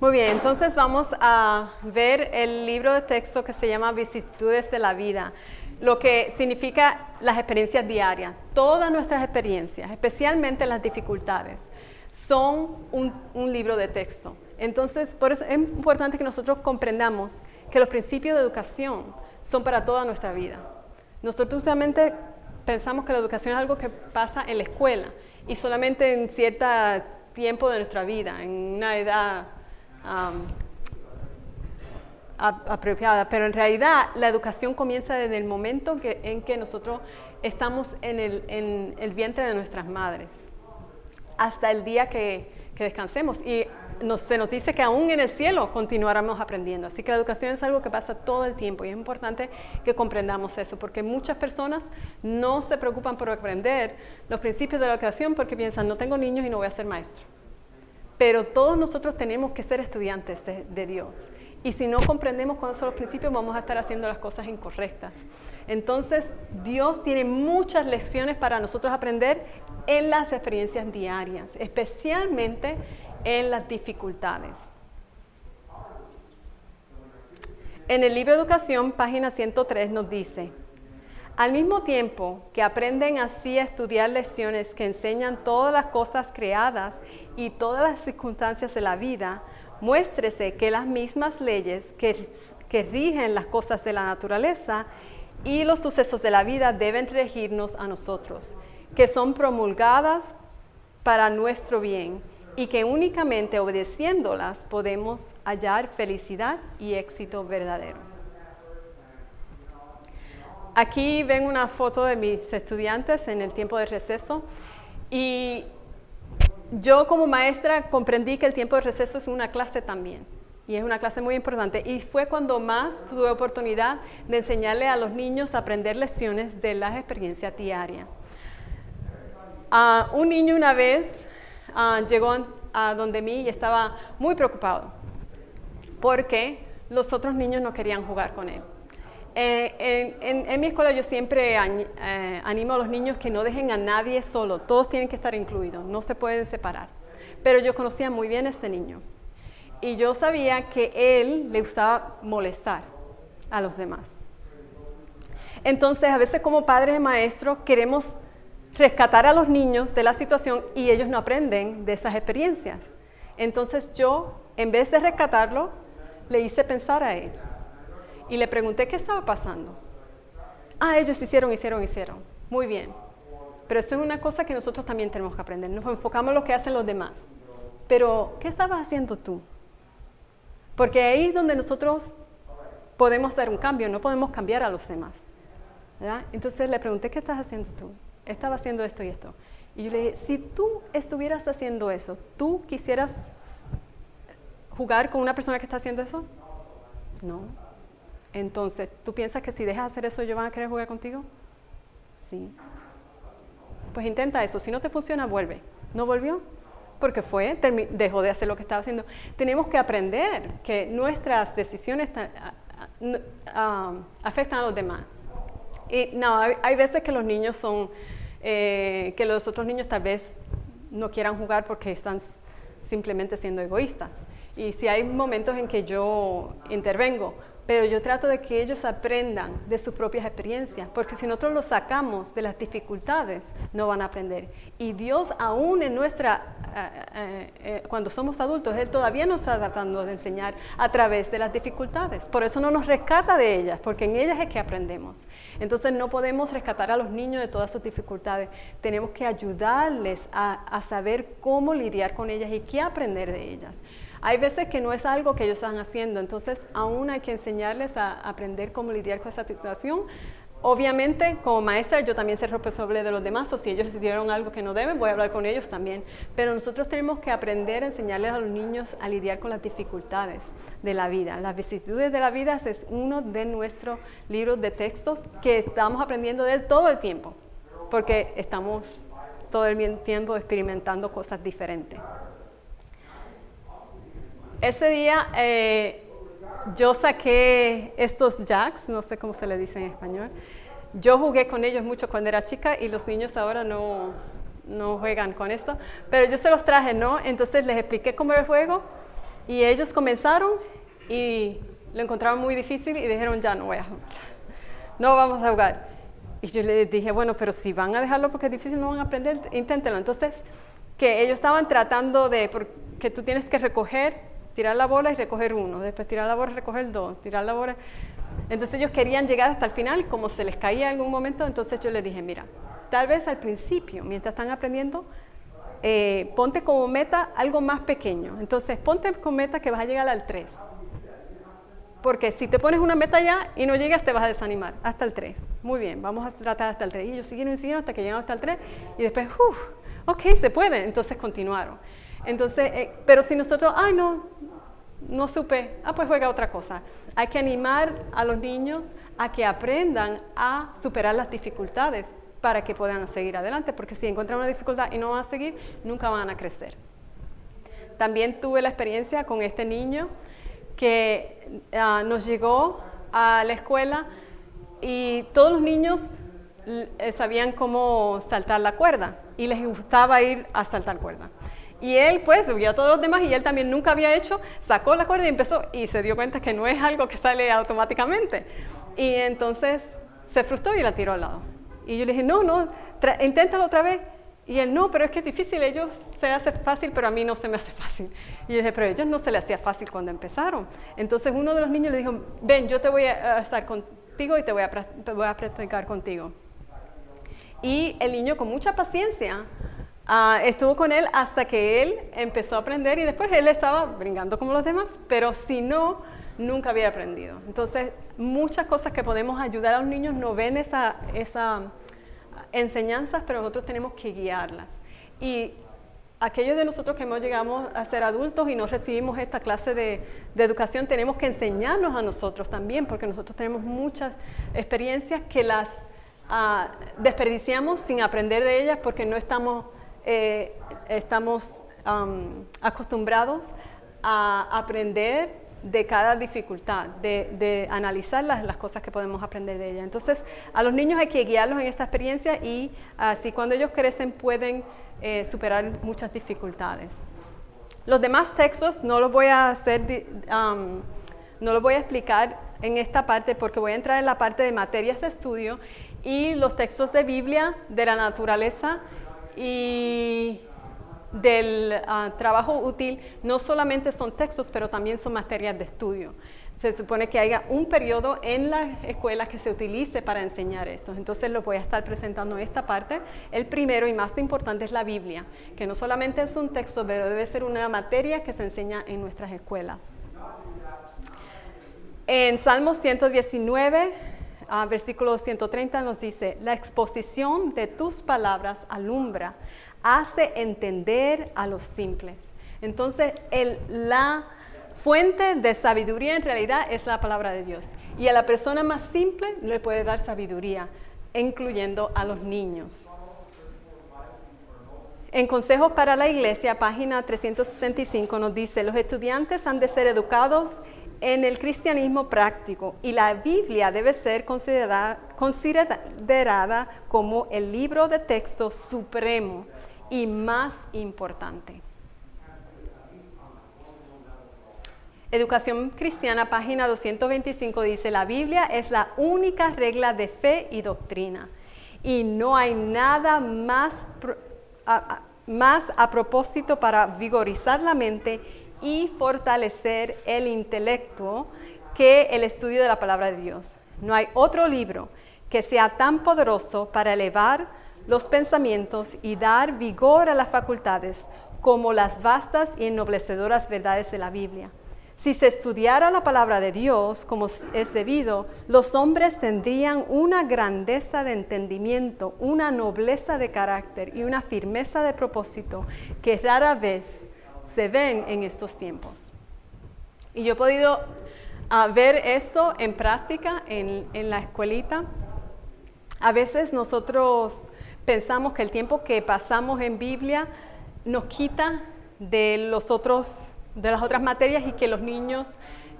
Muy bien, entonces vamos a ver el libro de texto que se llama Vicisitudes de la Vida, lo que significa las experiencias diarias. Todas nuestras experiencias, especialmente las dificultades, son un, un libro de texto. Entonces, por eso es importante que nosotros comprendamos que los principios de educación son para toda nuestra vida. Nosotros usualmente pensamos que la educación es algo que pasa en la escuela y solamente en cierto tiempo de nuestra vida, en una edad apropiada, pero en realidad la educación comienza desde el momento en que nosotros estamos en el, vientre de nuestras madres, hasta el día que, descansemos. Y se nos dice que aún en el cielo continuaremos aprendiendo. Así que la educación es algo que pasa todo el tiempo y es importante que comprendamos eso, porque muchas personas no se preocupan por aprender los principios de la educación porque piensan, no tengo niños y no voy a ser maestro. Pero todos nosotros tenemos que ser estudiantes de, Dios. Y si no comprendemos cuáles son los principios, vamos a estar haciendo las cosas incorrectas. Entonces, Dios tiene muchas lecciones para nosotros aprender en las experiencias diarias, especialmente en las dificultades. En el libro de Educación, página 103, nos dice, al mismo tiempo que aprenden así a estudiar lecciones que enseñan todas las cosas creadas y todas las circunstancias de la vida, muéstrese que las mismas leyes que, que rigen las cosas de la naturaleza y los sucesos de la vida deben regirnos a nosotros, que son promulgadas para nuestro bien y que únicamente obedeciéndolas podemos hallar felicidad y éxito verdadero. Aquí ven una foto de mis estudiantes en el tiempo de receso y yo como maestra comprendí que el tiempo de receso es una clase también y es una clase muy importante y fue cuando más tuve oportunidad de enseñarle a los niños a aprender lecciones de las experiencias diarias. un niño una vez ah, llegó a donde mí y estaba muy preocupado porque los otros niños no querían jugar con él. Eh, en, mi escuela yo siempre eh, animo a los niños que no dejen a nadie solo, todos tienen que estar incluidos, no se pueden separar. Pero yo conocía muy bien a este niño y yo sabía que él le gustaba molestar a los demás. Entonces, a veces como padres y maestros queremos rescatar a los niños de la situación y ellos no aprenden de esas experiencias. Entonces yo, en vez de rescatarlo, le hice pensar a él y le pregunté qué estaba pasando. Ah, ellos hicieron, hicieron, hicieron. Muy bien. Pero eso es una cosa que nosotros también tenemos que aprender. Nos enfocamos en lo que hacen los demás. Pero, ¿qué estabas haciendo tú? Porque ahí es donde nosotros podemos hacer un cambio, no podemos cambiar a los demás. Entonces le pregunté, ¿qué estás haciendo tú? Estaba haciendo esto y esto. Y yo le dije, si tú estuvieras haciendo eso, ¿tú quisieras jugar con una persona que está haciendo eso? No. Entonces, ¿tú piensas que si dejas de hacer eso, ellos van a querer jugar contigo? Sí. Pues intenta eso. Si no te funciona, vuelve. ¿No volvió? Porque fue, dejó de hacer lo que estaba haciendo. Tenemos que aprender que nuestras decisiones afectan a los demás. Y no, hay, veces que los niños son, eh, que los otros niños tal vez no quieran jugar porque están simplemente siendo egoístas. Y si hay momentos en que yo intervengo, pero yo trato de que ellos aprendan de sus propias experiencias, porque si nosotros los sacamos de las dificultades, no van a aprender. Y Dios aún en nuestra, eh, eh, eh, cuando somos adultos, Él todavía nos está tratando de enseñar a través de las dificultades. Por eso no nos rescata de ellas, porque en ellas es que aprendemos. Entonces no podemos rescatar a los niños de todas sus dificultades. Tenemos que ayudarles a saber cómo lidiar con ellas y qué aprender de ellas. Hay veces que no es algo que ellos están haciendo, entonces aún hay que enseñarles a aprender cómo lidiar con esa situación. Obviamente, como maestra, yo también soy responsable de los demás, o si ellos hicieron algo que no deben, voy a hablar con ellos también. Pero nosotros tenemos que aprender a enseñarles a los niños a lidiar con las dificultades de la vida. Las vicisitudes de la vida es uno de nuestros libros de textos que estamos aprendiendo de él todo el tiempo, porque estamos todo el tiempo experimentando cosas diferentes. Ese día eh, yo saqué estos jacks, no sé cómo se le dice en español. Yo jugué con ellos mucho cuando era chica y los niños ahora no, no juegan con esto, pero yo se los traje, ¿no? Entonces les expliqué cómo era el juego Y ellos comenzaron y lo encontraron muy difícil y dijeron, ya no voy a no vamos a jugar. Y yo les dije, bueno, pero si van a dejarlo porque es difícil, no van a aprender, inténtenlo. Entonces, que ellos estaban tratando de, que tú tienes que recoger, tirar la bola y recoger uno, después tirar la bola y recoger dos, tirar la bola. Entonces ellos querían llegar hasta el final, como se les caía en algún momento, entonces yo les dije, mira, tal vez al principio, mientras están aprendiendo, eh, ponte como meta algo más pequeño. Entonces, ponte como meta que vas a llegar al 3. Porque si te pones una meta ya y no llegas, te vas a desanimar. Hasta el 3. Muy bien, vamos a tratar hasta el 3. Y ellos siguieron y siguieron hasta que llegaron hasta el 3. Y después, uff, ok, se puede. Entonces continuaron. Entonces, eh, pero si nosotros, ay, no, no supe, ah, pues juega otra cosa. Hay que animar a los niños a que aprendan a superar las dificultades para que puedan seguir adelante, porque si encuentran una dificultad y no van a seguir, nunca van a crecer. También tuve la experiencia con este niño que ah, nos llegó a la escuela y todos los niños eh, sabían cómo saltar la cuerda y les gustaba ir a saltar cuerda. Y él pues subió a todos los demás y él también nunca había hecho, sacó la cuerda y empezó y se dio cuenta que no es algo que sale automáticamente. Y entonces se frustró y la tiró al lado. Y yo le dije, no, no, inténtalo otra vez. Y él, no, pero es que es difícil, ellos se hace fácil, pero a mí no se me hace fácil. Y yo dije, pero a ellos no se les hacía fácil cuando empezaron. Entonces uno de los niños le dijo, ven, yo te voy a estar contigo y te voy a practicar contigo. Y el niño con mucha paciencia ah, estuvo con él hasta que él empezó a aprender y después él estaba brincando como los demás, pero si no, nunca había aprendido. Entonces, muchas cosas que podemos ayudar a los niños no ven esa, esa enseñanzas, pero nosotros tenemos que guiarlas. Y aquellos de nosotros que hemos llegado a ser adultos y no recibimos esta clase de, educación, tenemos que enseñarnos a nosotros también, porque nosotros tenemos muchas experiencias que las ah, desperdiciamos sin aprender de ellas porque no estamos, eh, estamos acostumbrados a aprender de cada dificultad, de, analizar las, cosas que podemos aprender de ella. Entonces, a los niños hay que guiarlos en esta experiencia y así cuando ellos crecen pueden eh, superar muchas dificultades. Los demás textos no los voy a hacer, no los voy a explicar en esta parte porque voy a entrar en la parte de materias de estudio y los textos de Biblia, de la naturaleza y del ah, trabajo útil no solamente son textos, pero también son materias de estudio. Se supone que haya un periodo en la escuela que se utilice para enseñar esto. Entonces lo voy a estar presentando en esta parte. El primero y más importante es la Biblia, que no solamente es un texto, pero debe ser una materia que se enseña en nuestras escuelas. En Salmos 119, ah, versículo 130 nos dice, la exposición de tus palabras alumbra hace entender a los simples. Entonces, la fuente de sabiduría en realidad es la palabra de Dios. Y a la persona más simple le puede dar sabiduría, incluyendo a los niños. En Consejos para la Iglesia, página 365, nos dice, los estudiantes han de ser educados en el cristianismo práctico y la Biblia debe ser considerada, considerada como el libro de texto supremo y más importante. Educación Cristiana, página 225, dice, la Biblia es la única regla de fe y doctrina. Y no hay nada más, más a propósito para vigorizar la mente y fortalecer el intelecto que el estudio de la palabra de Dios. No hay otro libro que sea tan poderoso para elevar los pensamientos y dar vigor a las facultades como las vastas y ennoblecedoras verdades de la Biblia. Si se estudiara la palabra de Dios como es debido, los hombres tendrían una grandeza de entendimiento, una nobleza de carácter y una firmeza de propósito que rara vez se ven en estos tiempos. Y yo he podido ah, ver esto en práctica en, en la escuelita. A veces nosotros pensamos que el tiempo que pasamos en Biblia nos quita de, los otros, de las otras materias y que los niños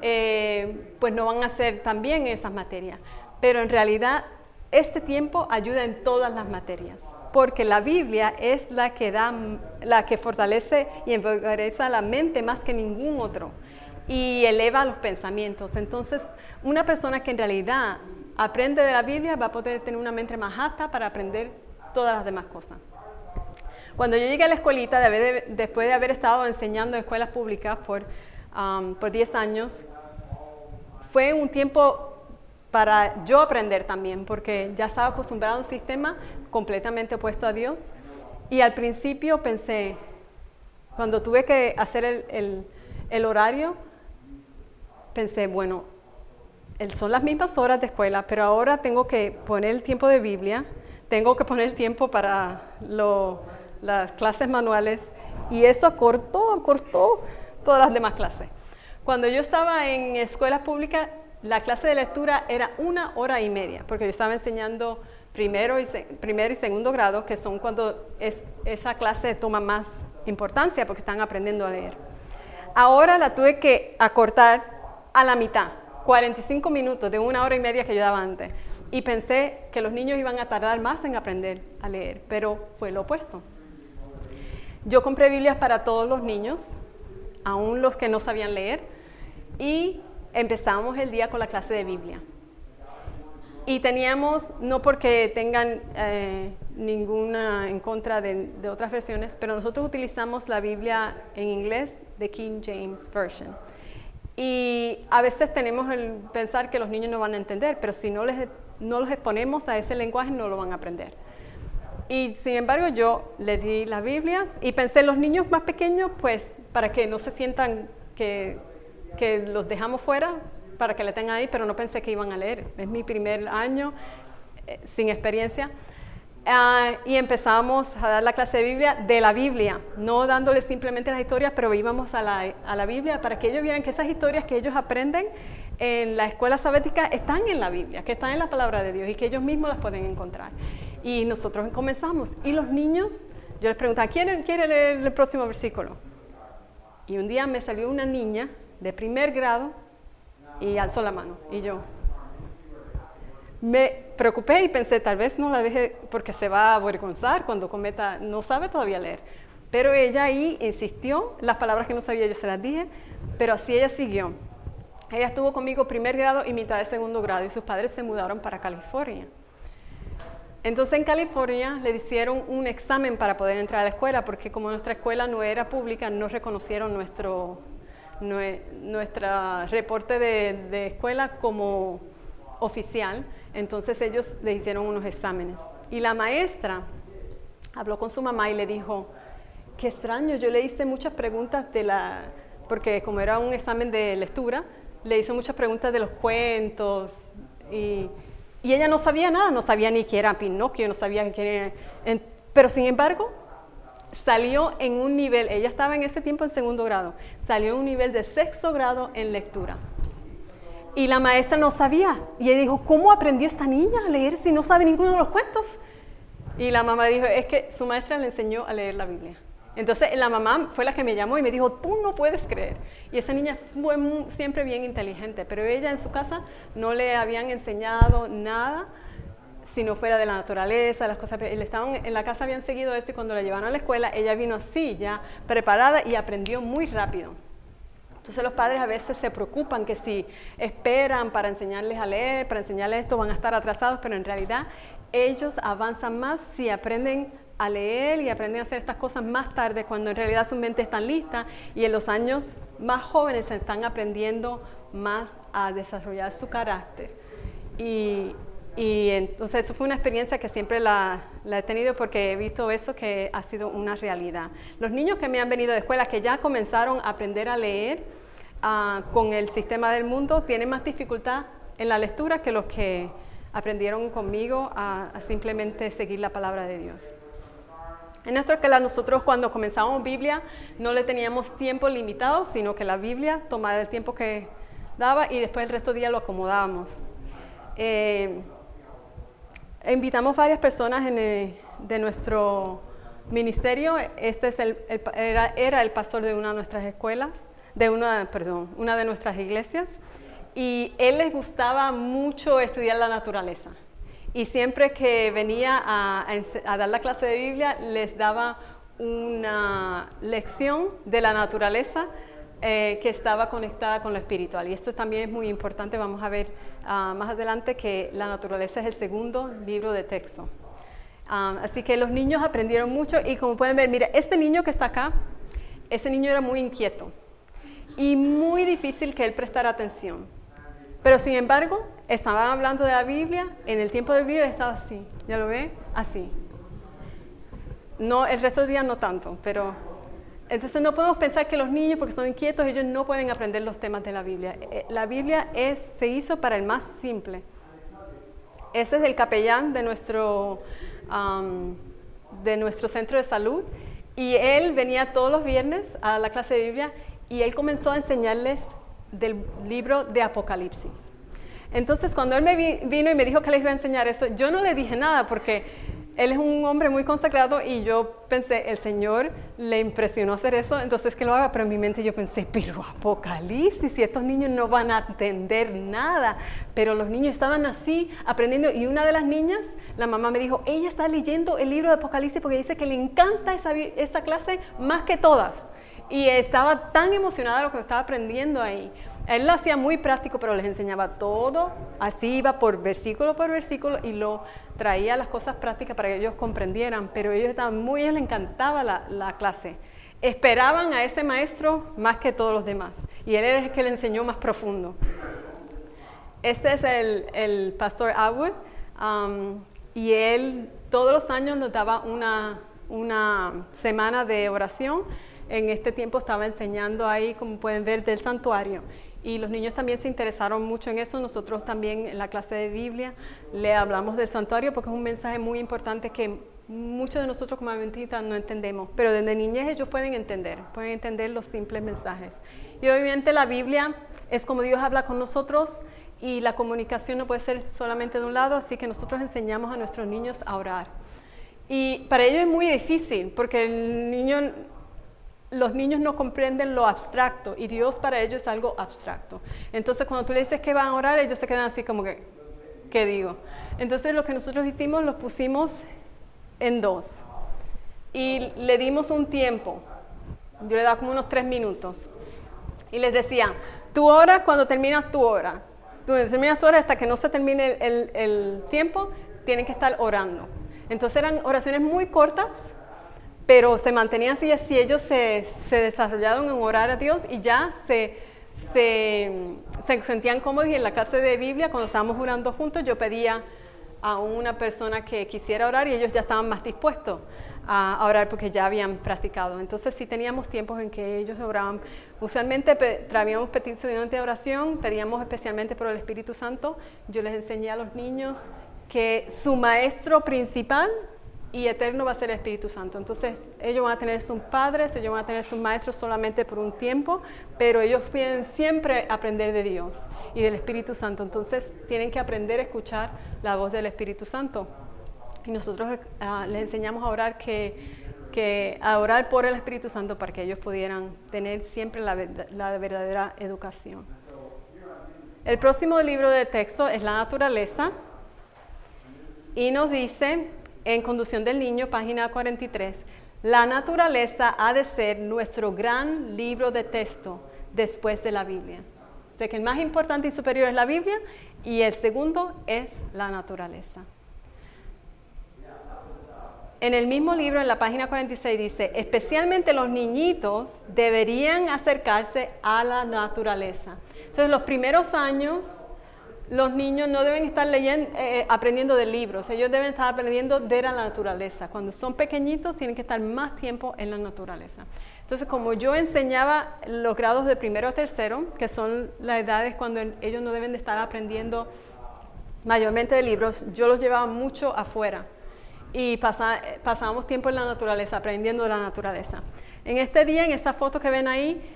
eh, pues no van a hacer también esas materias. Pero en realidad este tiempo ayuda en todas las materias. Porque la Biblia es la que da, la que fortalece y envergüenza la mente más que ningún otro y eleva los pensamientos. Entonces, una persona que en realidad aprende de la Biblia va a poder tener una mente más alta para aprender todas las demás cosas. Cuando yo llegué a la escuelita, después de haber estado enseñando en escuelas públicas por, um, por 10 años, fue un tiempo para yo aprender también, porque ya estaba acostumbrado a un sistema completamente opuesto a Dios. Y al principio pensé, cuando tuve que hacer el, el horario, pensé, bueno, son las mismas horas de escuela, pero ahora tengo que poner el tiempo de Biblia, tengo que poner el tiempo para las clases manuales y eso cortó, cortó todas las demás clases. Cuando yo estaba en escuelas públicas, la clase de lectura era una hora y media, porque yo estaba enseñando primero y, primero y segundo grado, que son cuando esa clase toma más importancia porque están aprendiendo a leer. Ahora la tuve que acortar a la mitad, 45 minutos de una hora y media que yo daba antes. Y pensé que los niños iban a tardar más en aprender a leer, pero fue lo opuesto. Yo compré Biblias para todos los niños, aún los que no sabían leer, y empezamos el día con la clase de Biblia. Y teníamos, no porque tengan eh, ninguna en contra de, de, otras versiones, pero nosotros utilizamos la Biblia en inglés de King James Version. Y a veces tenemos el pensar que los niños no van a entender, pero si no, les, no los exponemos a ese lenguaje no lo van a aprender. Y sin embargo yo le di la Biblia y pensé los niños más pequeños, pues para que no se sientan que, que los dejamos fuera, para que le tengan ahí, pero no pensé que iban a leer. Es mi primer año eh, sin experiencia. Ah, y empezamos a dar la clase de Biblia de la Biblia, no dándoles simplemente las historias, pero íbamos a la, a la, Biblia para que ellos vieran que esas historias que ellos aprenden en la escuela sabética están en la Biblia, que están en la palabra de Dios y que ellos mismos las pueden encontrar. Y nosotros comenzamos. Y los niños, yo les preguntaba, ¿quién quiere leer el próximo versículo? Y un día me salió una niña de primer grado y alzó la mano. Y yo, me preocupé y pensé, tal vez no la deje porque se va a avergonzar cuando cometa, no sabe todavía leer. Pero ella ahí insistió, las palabras que no sabía yo se las dije, pero así ella siguió. Ella estuvo conmigo primer grado y mitad de segundo grado y sus padres se mudaron para California. Entonces en California le hicieron un examen para poder entrar a la escuela, porque como nuestra escuela no era pública, no reconocieron nuestro, nuestra reporte de, escuela como oficial. Entonces ellos le hicieron unos exámenes. Y la maestra habló con su mamá y le dijo, qué extraño, yo le hice muchas preguntas de la, porque como era un examen de lectura, le hizo muchas preguntas de los cuentos y, ella no sabía nada, no sabía ni quién era Pinocchio, no sabía quién era, pero sin embargo salió en un nivel, ella estaba en ese tiempo en segundo grado, salió en un nivel de sexto grado en lectura. Y la maestra no sabía. Y ella dijo, ¿cómo aprendió esta niña a leer si no sabe ninguno de los cuentos? Y la mamá dijo, es que su maestra le enseñó a leer la Biblia. Entonces la mamá fue la que me llamó y me dijo, tú no puedes creer. Y esa niña fue siempre bien inteligente, pero ella en su casa no le habían enseñado nada si no fuera de la naturaleza, las cosas. Le estaban, en la casa habían seguido eso y cuando la llevaron a la escuela, ella vino así ya preparada y aprendió muy rápido. Entonces los padres a veces se preocupan que si esperan para enseñarles a leer, para enseñarles esto, van a estar atrasados, pero en realidad ellos avanzan más si aprenden a leer y aprenden a hacer estas cosas más tarde, cuando en realidad su mente está lista y en los años más jóvenes están aprendiendo más a desarrollar su carácter. Y, y entonces eso fue una experiencia que siempre la, he tenido porque he visto eso que ha sido una realidad. Los niños que me han venido de escuela, que ya comenzaron a aprender a leer ah, con el sistema del mundo, tienen más dificultad en la lectura que los que aprendieron conmigo a, simplemente seguir la palabra de Dios. En esto es que nosotros cuando comenzamos Biblia no le teníamos tiempo limitado, sino que la Biblia tomaba el tiempo que daba y después el resto del día lo acomodábamos. Eh, Invitamos varias personas de nuestro ministerio. Este es el, era, era, el pastor de una de nuestras escuelas, de una, perdón, una de nuestras iglesias. Y él les gustaba mucho estudiar la naturaleza. y siempre que venía a, dar la clase de Biblia les daba una lección de la naturaleza eh, que estaba conectada con lo espiritual. Y esto también es muy importante, vamos a ver ah, más adelante que la naturaleza es el segundo libro de texto. Ah, así que los niños aprendieron mucho y como pueden ver, mira, este niño que está acá, ese niño era muy inquieto y muy difícil que él prestara atención. Pero sin embargo, estaban hablando de la Biblia, en el tiempo de Biblia estaba así, ¿ya lo ve? Así. No, el resto del día no tanto, pero entonces no podemos pensar que los niños, porque son inquietos, ellos no pueden aprender los temas de la Biblia. Eh, la Biblia es, se hizo para el más simple. Ese es el capellán de nuestro, de nuestro centro de salud y él venía todos los viernes a la clase de Biblia y él comenzó a enseñarles del libro de Apocalipsis. Entonces, cuando él me vino y me dijo que les iba a enseñar eso, yo no le dije nada porque él es un hombre muy consagrado y yo pensé, el Señor le impresionó hacer eso, entonces que lo haga, pero en mi mente yo pensé, pero Apocalipsis, y estos niños no van a entender nada, pero los niños estaban así aprendiendo y una de las niñas, la mamá me dijo, ella está leyendo el libro de Apocalipsis porque dice que le encanta esa, esa clase más que todas. Y estaba tan emocionada lo que estaba aprendiendo ahí. Él lo hacía muy práctico, pero les enseñaba todo, así iba por versículo por versículo y lo traía las cosas prácticas para que ellos comprendieran, pero ellos estaban muy, les encantaba la, clase. Esperaban a ese maestro más que todos los demás y él era el que le enseñó más profundo. Este es el, pastor Atwood um, y él todos los años nos daba una, una semana de oración. En este tiempo estaba enseñando ahí, como pueden ver, del santuario y los niños también se interesaron mucho en eso. Nosotros también en la clase de Biblia le hablamos del santuario porque es un mensaje muy importante que muchos de nosotros como adventistas no entendemos, pero desde niñez ellos pueden entender, pueden entender los simples mensajes. Y obviamente la Biblia es como Dios habla con nosotros y la comunicación no puede ser solamente de un lado, así que nosotros enseñamos a nuestros niños a orar. Y para ellos es muy difícil porque el niño los niños no comprenden lo abstracto y Dios para ellos es algo abstracto. Entonces cuando tú le dices que van a orar, ellos se quedan así como que, ¿qué digo? Entonces lo que nosotros hicimos, los pusimos en dos y le dimos un tiempo. Yo le daba como unos tres minutos y les decía, tu hora cuando terminas tu hora. Tú terminas tu hora hasta que no se termine el tiempo, tienen que estar orando. Entonces eran oraciones muy cortas pero se mantenían así, así ellos se, se desarrollaron en orar a Dios y ya se, se, sentían cómodos y en la clase de Biblia, cuando estábamos orando juntos, yo pedía a una persona que quisiera orar y ellos ya estaban más dispuestos a, orar porque ya habían practicado. Entonces sí teníamos tiempos en que ellos oraban. Usualmente traíamos peticiones de oración, pedíamos especialmente por el Espíritu Santo. Yo les enseñé a los niños que su maestro principal y eterno va a ser el Espíritu Santo. Entonces, ellos van a tener sus padres, ellos van a tener sus maestros solamente por un tiempo, pero ellos pueden siempre aprender de Dios y del Espíritu Santo. Entonces, tienen que aprender a escuchar la voz del Espíritu Santo. Y nosotros ah, les enseñamos a orar que, que, orar por el Espíritu Santo para que ellos pudieran tener siempre la, la verdadera educación. El próximo libro de texto es La naturaleza y nos dice en Conducción del Niño, página 43, la naturaleza ha de ser nuestro gran libro de texto después de la Biblia. O que el más importante y superior es la Biblia y el segundo es la naturaleza. En el mismo libro, en la página 46, dice, especialmente los niñitos deberían acercarse a la naturaleza. Entonces, los primeros años los niños no deben estar leyendo, eh, eh, aprendiendo de libros, ellos deben estar aprendiendo de la naturaleza. Cuando son pequeñitos tienen que estar más tiempo en la naturaleza. Entonces, como yo enseñaba los grados de primero a tercero, que son las edades cuando ellos no deben de estar aprendiendo mayormente de libros, yo los llevaba mucho afuera y pasábamos tiempo en la naturaleza, aprendiendo de la naturaleza. En este día, en esta foto que ven ahí,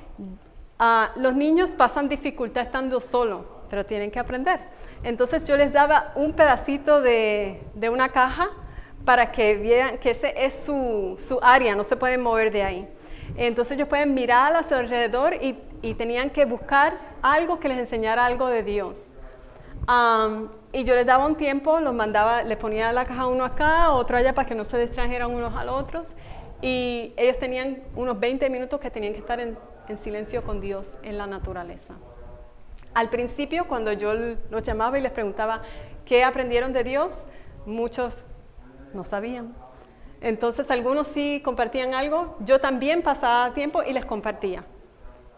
ah, los niños pasan dificultad estando solos pero tienen que aprender. Entonces yo les daba un pedacito de, una caja para que vieran que ese es su, área, no se pueden mover de ahí. Entonces ellos pueden mirar a su alrededor y, tenían que buscar algo que les enseñara algo de Dios. Y yo les daba un tiempo, los mandaba, les ponía la caja uno acá, otro allá para que no se distrajeran unos a los otros. Y ellos tenían unos 20 minutos que tenían que estar en silencio con Dios en la naturaleza. Al principio, cuando yo los llamaba y les preguntaba qué aprendieron de Dios, muchos no sabían. Entonces algunos sí compartían algo, yo también pasaba tiempo y les compartía.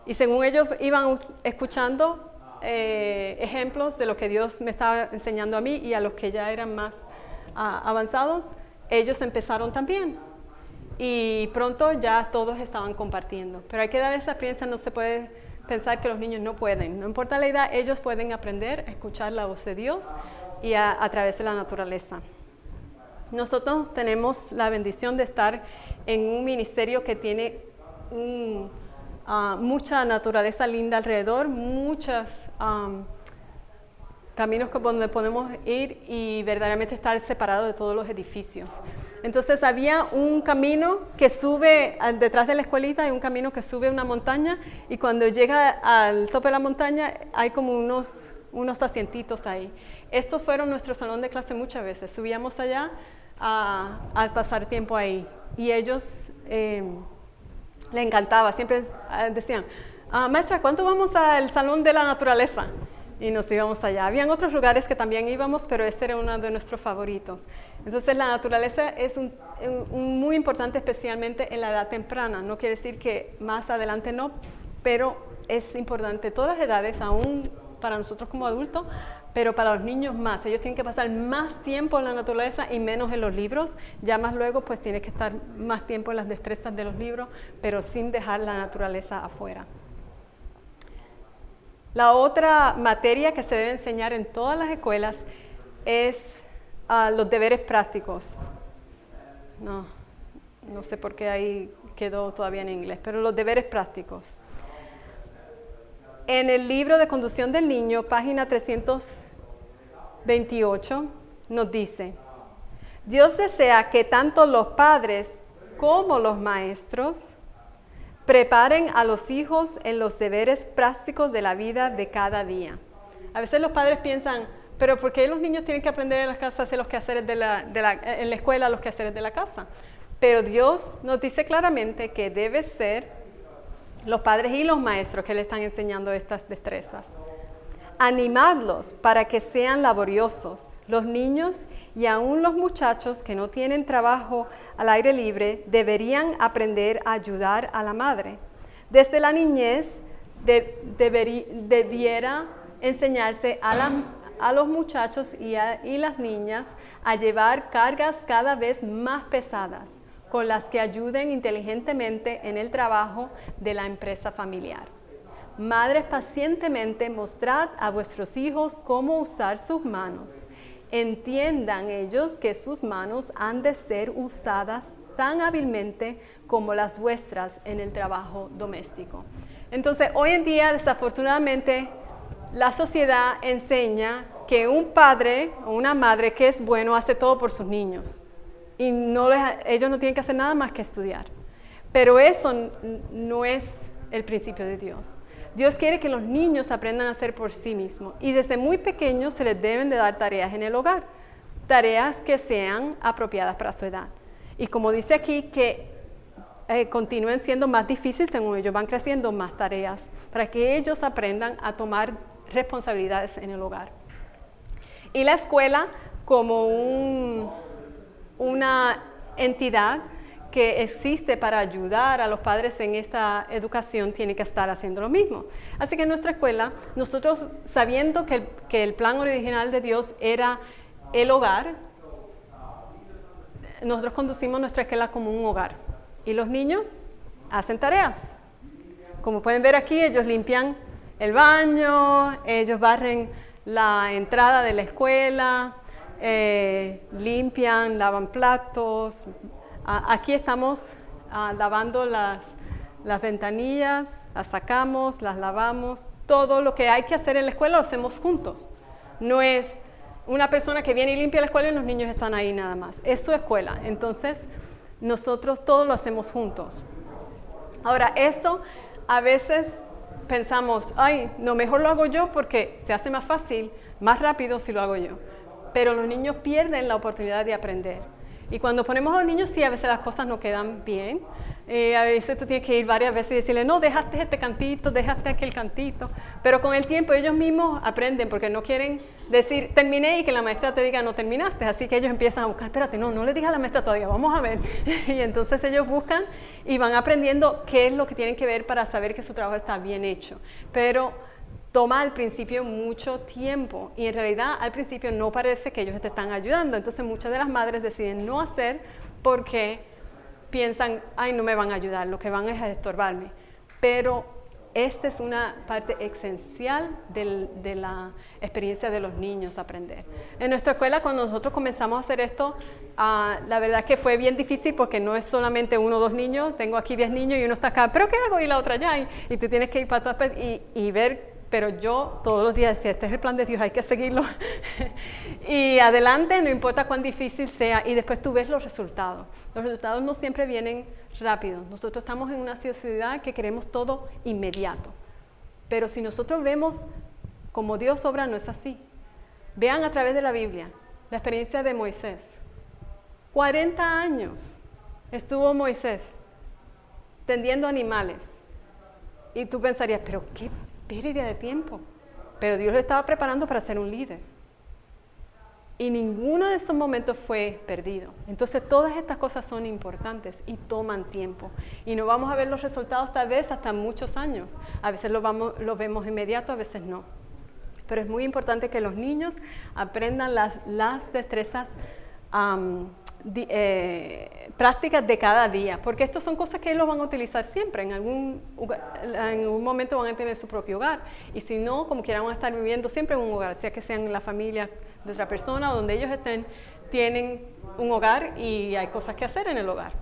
Y según ellos iban escuchando eh, ejemplos de lo que Dios me estaba enseñando a mí y a los que ya eran más ah, avanzados, ellos empezaron también. Y pronto ya todos estaban compartiendo. Pero hay que dar esa experiencia, no se puede pensar que los niños no pueden. No importa la edad, ellos pueden aprender a escuchar la voz de Dios y a, través de la naturaleza. Nosotros tenemos la bendición de estar en un ministerio que tiene ah, mucha naturaleza linda alrededor, muchas am, caminos donde podemos ir y verdaderamente estar separados de todos los edificios. Entonces había un camino que sube ah, detrás de la escuelita, hay un camino que sube una montaña y cuando llega al tope de la montaña hay como unos, unos asientitos ahí. Estos fueron nuestro salón de clase muchas veces. Subíamos allá a, a pasar tiempo ahí y ellos eh, le encantaba, siempre ah, decían, "Ah, maestra, ¿cuánto vamos al salón de la naturaleza? Y nos íbamos allá. Habían otros lugares que también íbamos, pero este era uno de nuestros favoritos. Entonces la naturaleza es muy importante, especialmente en la edad temprana. No quiere decir que más adelante no, pero es importante todas las edades, aún para nosotros como adultos, pero para los niños más. Ellos tienen que pasar más tiempo en la naturaleza y menos en los libros. Ya más luego, pues tienes que estar más tiempo en las destrezas de los libros, pero sin dejar la naturaleza afuera. La otra materia que se debe enseñar en todas las escuelas es ah, los deberes prácticos. No, no sé por qué ahí quedó todavía en inglés, pero los deberes prácticos. En el libro de conducción del niño, página 328, nos dice, Dios desea que tanto los padres como los maestros preparen a los hijos en los deberes prácticos de la vida de cada día. A veces los padres piensan, pero ¿por qué los niños tienen que aprender en la casa a hacer los quehaceres de la, de la- en la escuela los quehaceres de la casa? Pero Dios nos dice claramente que debe ser los padres y los maestros que le están enseñando estas destrezas. Animadlos para que sean laboriosos. Los niños y aún los muchachos que no tienen trabajo al aire libre deberían aprender a ayudar a la madre. Desde la niñez debiera enseñarse a, los muchachos y las niñas a llevar cargas cada vez más pesadas con las que ayuden inteligentemente en el trabajo de la empresa familiar. Madres, pacientemente mostrad a vuestros hijos cómo usar sus manos. Entiendan ellos que sus manos han de ser usadas tan hábilmente como las vuestras en el trabajo doméstico. Entonces, hoy en día, desafortunadamente, la sociedad enseña que un padre o una madre que es bueno hace todo por sus niños y ellos no tienen que hacer nada más que estudiar. Pero eso no es el principio de Dios. Dios quiere que los niños aprendan a hacer por sí mismos y desde muy pequeños se les deben de dar tareas en el hogar, tareas que sean apropiadas para su edad. Y como dice aquí, que eh, continúen siendo más difíciles según ellos van creciendo más tareas, para que ellos aprendan a tomar responsabilidades en el hogar. Y la escuela como un- una entidad que existe para ayudar a los padres en esta educación tiene que estar haciendo lo mismo. Así que en nuestra escuela, nosotros sabiendo que el, que el plan original de Dios era el hogar, nosotros conducimos nuestra escuela como un hogar. Y los niños hacen tareas. Como pueden ver aquí, ellos limpian el baño, ellos barren la entrada de la escuela, eh, limpian, lavan platos. A- aquí estamos ah, lavando las, las ventanillas, las sacamos, las lavamos. Todo lo que hay que hacer en la escuela lo hacemos juntos. No es una persona que viene y limpia la escuela y los niños están ahí nada más. Es su escuela. Entonces, nosotros todo lo hacemos juntos. Ahora, esto a veces pensamos, ay, no, mejor lo hago yo porque se hace más fácil, más rápido si lo hago yo. Pero los niños pierden la oportunidad de aprender. Y cuando ponemos a los niños, sí, a veces las cosas no quedan bien. Eh, a veces tú tienes que ir varias veces y decirle, no, dejaste este cantito, dejaste aquel cantito. Pero con el tiempo ellos mismos aprenden porque no quieren decir, terminé y que la maestra te diga, no terminaste. Así que ellos empiezan a buscar, espérate, no, no le digas a la maestra todavía, vamos a ver. y entonces ellos buscan y van aprendiendo qué es lo que tienen que ver para saber que su trabajo está bien hecho. Pero toma al principio mucho tiempo y en realidad al principio no parece que ellos te están ayudando. Entonces muchas de las madres deciden no hacer porque piensan, ay, no me van a ayudar, lo que van es a estorbarme. Pero esta es una parte esencial de la experiencia de los niños aprender. En nuestra escuela, cuando nosotros comenzamos a hacer esto, ah, la verdad que fue bien difícil porque no es solamente uno o dos niños, tengo aquí diez niños y uno está acá, pero ¿qué hago? Y la otra allá, y, tú tienes que ir para atrás y, y ver pero yo todos los días decía, este es el plan de Dios, hay que seguirlo. y adelante, no importa cuán difícil sea, y después tú ves los resultados. Los resultados no siempre vienen rápido. Nosotros estamos en una sociedad que queremos todo inmediato. Pero si nosotros vemos como Dios obra, no es así. Vean a través de la Biblia la experiencia de Moisés. 40 años estuvo Moisés tendiendo animales. Y tú pensarías, pero qué pérdida de tiempo. Pero Dios lo estaba preparando para ser un líder. Y ninguno de esos momentos fue perdido. Entonces todas estas cosas son importantes y toman tiempo. Y no vamos a ver los resultados tal vez hasta muchos años. A veces los, vamos, vemos inmediato, a veces no. Pero es muy importante que los niños aprendan las, las destrezas eh, prácticas de cada día, porque estas son cosas que ellos van a utilizar siempre, en algún, en momento van a tener su propio hogar, y si no, como quieran, van a estar viviendo siempre en un hogar, sea que sean la familia de otra persona o donde ellos estén, tienen un hogar y hay cosas que hacer en el hogar.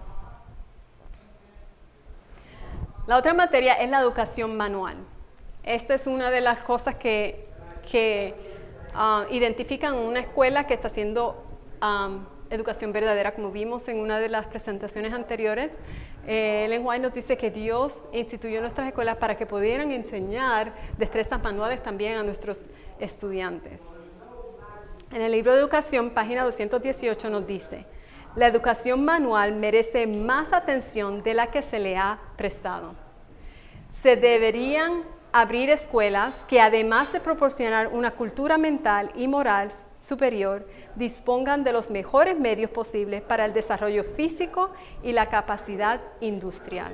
La otra materia es la educación manual. Esta es una de las cosas que, que uh, identifican una escuela que está haciendo um, educación verdadera, como vimos en una de las presentaciones anteriores. Eh, Ellen White nos dice que Dios instituyó nuestras escuelas para que pudieran enseñar destrezas manuales también a nuestros estudiantes. En el libro de educación, página 218, nos dice, la educación manual merece más atención de la que se le ha prestado. Se deberían abrir escuelas que además de proporcionar una cultura mental y moral superior, dispongan de los mejores medios posibles para el desarrollo físico y la capacidad industrial.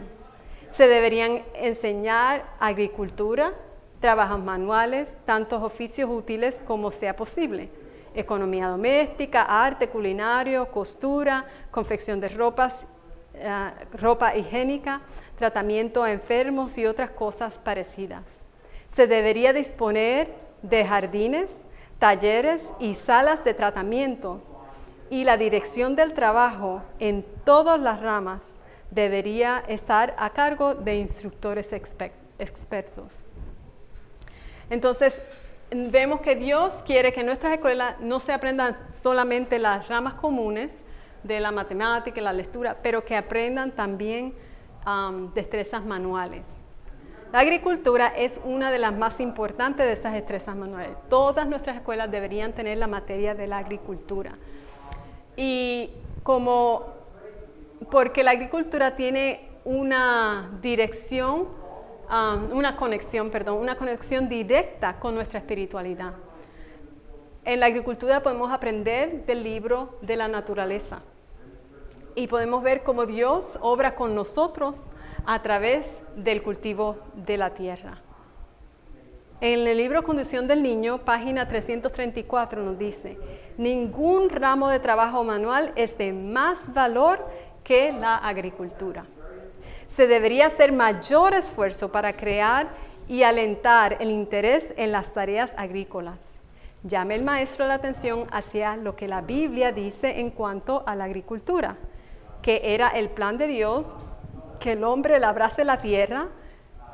Se deberían enseñar agricultura, trabajos manuales, tantos oficios útiles como sea posible, economía doméstica, arte culinario, costura, confección de ropas, eh, ropa higiénica, tratamiento a enfermos y otras cosas parecidas. Se debería disponer de jardines, talleres y salas de tratamientos y la dirección del trabajo en todas las ramas debería estar a cargo de instructores expertos. Entonces, vemos que Dios quiere que en nuestras escuelas no se aprendan solamente las ramas comunes de la matemática y la lectura, pero que aprendan también destrezas manuales. La agricultura es una de las más importantes de estas destrezas manuales. Todas nuestras escuelas deberían tener la materia de la agricultura. Y como, porque la agricultura tiene una dirección, una conexión, perdón, una conexión directa con nuestra espiritualidad. En la agricultura podemos aprender del libro de la naturaleza y podemos ver cómo Dios obra con nosotros a través del cultivo de la tierra. En el libro Condición del Niño, página 334, nos dice, ningún ramo de trabajo manual es de más valor que la agricultura. Se debería hacer mayor esfuerzo para crear y alentar el interés en las tareas agrícolas. Llame el maestro la atención hacia lo que la Biblia dice en cuanto a la agricultura que era el plan de Dios, que el hombre labrase la tierra,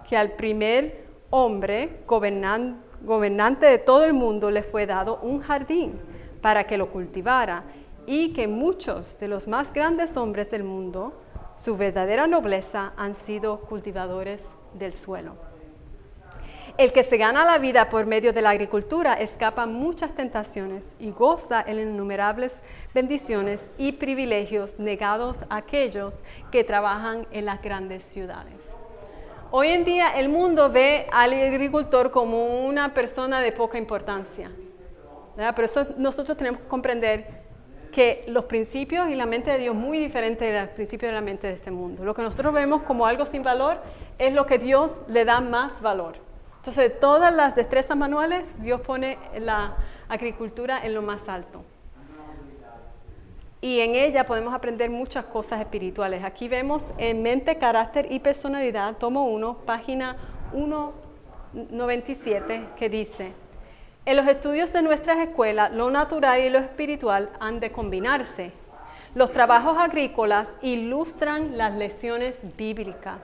que al primer hombre gobernante de todo el mundo le fue dado un jardín para que lo cultivara y que muchos de los más grandes hombres del mundo, su verdadera nobleza, han sido cultivadores del suelo. El que se gana la vida por medio de la agricultura escapa muchas tentaciones y goza en innumerables bendiciones y privilegios negados a aquellos que trabajan en las grandes ciudades. Hoy en día el mundo ve al agricultor como una persona de poca importancia. Por eso nosotros tenemos que comprender que los principios y la mente de Dios muy diferente de los principios de la mente de este mundo. Lo que nosotros vemos como algo sin valor es lo que Dios le da más valor. Entonces, de todas las destrezas manuales, Dios pone la agricultura en lo más alto. Y en ella podemos aprender muchas cosas espirituales. Aquí vemos en Mente, Carácter y Personalidad, tomo 1, página 197, que dice, en los estudios de nuestras escuelas, lo natural y lo espiritual han de combinarse. Los trabajos agrícolas ilustran las lecciones bíblicas.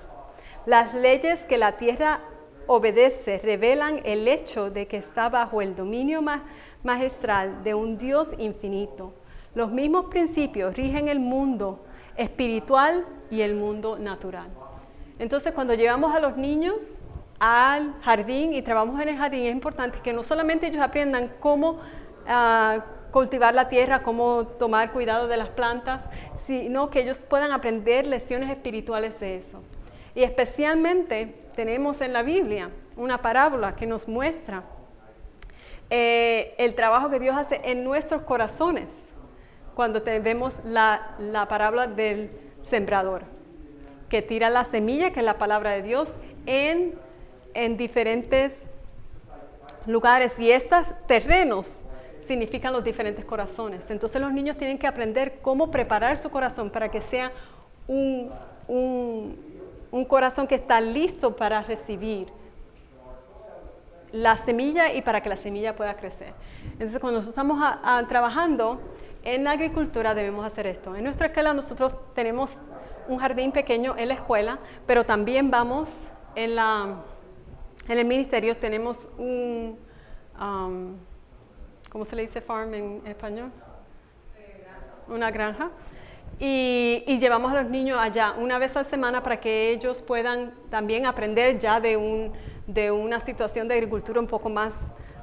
Las leyes que la tierra obedece revelan el hecho de que está bajo el dominio magistral de un Dios infinito. Los mismos principios rigen el mundo espiritual y el mundo natural. Entonces, cuando llevamos a los niños al jardín y trabajamos en el jardín, es importante que no solamente ellos aprendan cómo ah, cultivar la tierra, cómo tomar cuidado de las plantas, sino que ellos puedan aprender lecciones espirituales de eso. Y especialmente tenemos en la Biblia una parábola que nos muestra eh, el trabajo que Dios hace en nuestros corazones cuando vemos la, la parábola del sembrador, que tira la semilla, que es la palabra de Dios, en en diferentes lugares y estos terrenos significan los diferentes corazones. Entonces los niños tienen que aprender cómo preparar su corazón para que sea un, un, corazón que está listo para recibir la semilla y para que la semilla pueda crecer. Entonces cuando nosotros estamos trabajando en la agricultura debemos hacer esto. En nuestra escuela nosotros tenemos un jardín pequeño en la escuela, pero también vamos en la en el ministerio tenemos un, um, ¿cómo se le dice farm en, español? Una granja. Y, llevamos a los niños allá una vez a la semana para que ellos puedan también aprender ya de, un, de una situación de agricultura un poco más,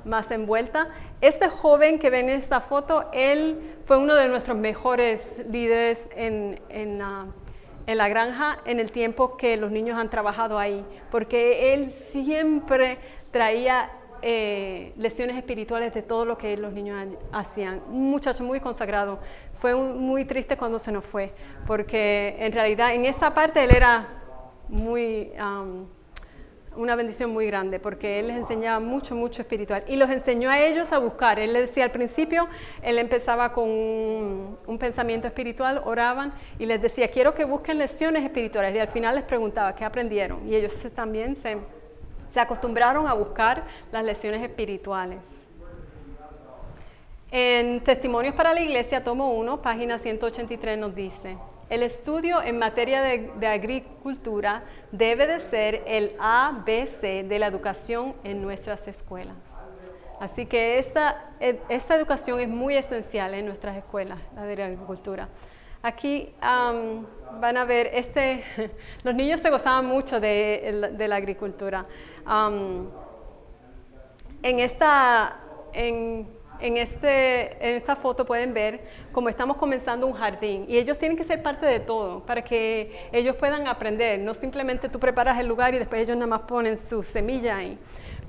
más envuelta. Este joven que ven en esta foto, él fue uno de nuestros mejores líderes en, en la granja en el tiempo que los niños han trabajado ahí, porque él siempre traía eh, lecciones espirituales de todo lo que los niños hacían. Un muchacho muy consagrado. Fue muy triste cuando se nos fue, porque en realidad en esa parte él era muy una bendición muy grande porque él les enseñaba mucho, mucho espiritual y los enseñó a ellos a buscar. Él les decía al principio, él empezaba con un, pensamiento espiritual, oraban y les decía, quiero que busquen lecciones espirituales y al final les preguntaba qué aprendieron y ellos también se, se acostumbraron a buscar las lecciones espirituales. En Testimonios para la Iglesia, tomo 1, página 183, nos dice, el estudio en materia de, agricultura debe de ser el ABC de la educación en nuestras escuelas. Así que esta, e, esta educación es muy esencial en nuestras escuelas, la de la agricultura. Aquí van a ver, este, los niños se gozaban mucho de, la agricultura. en esta, en, en, este, en esta foto pueden ver cómo estamos comenzando un jardín y ellos tienen que ser parte de todo para que ellos puedan aprender. No simplemente tú preparas el lugar y después ellos nada más ponen su semilla ahí.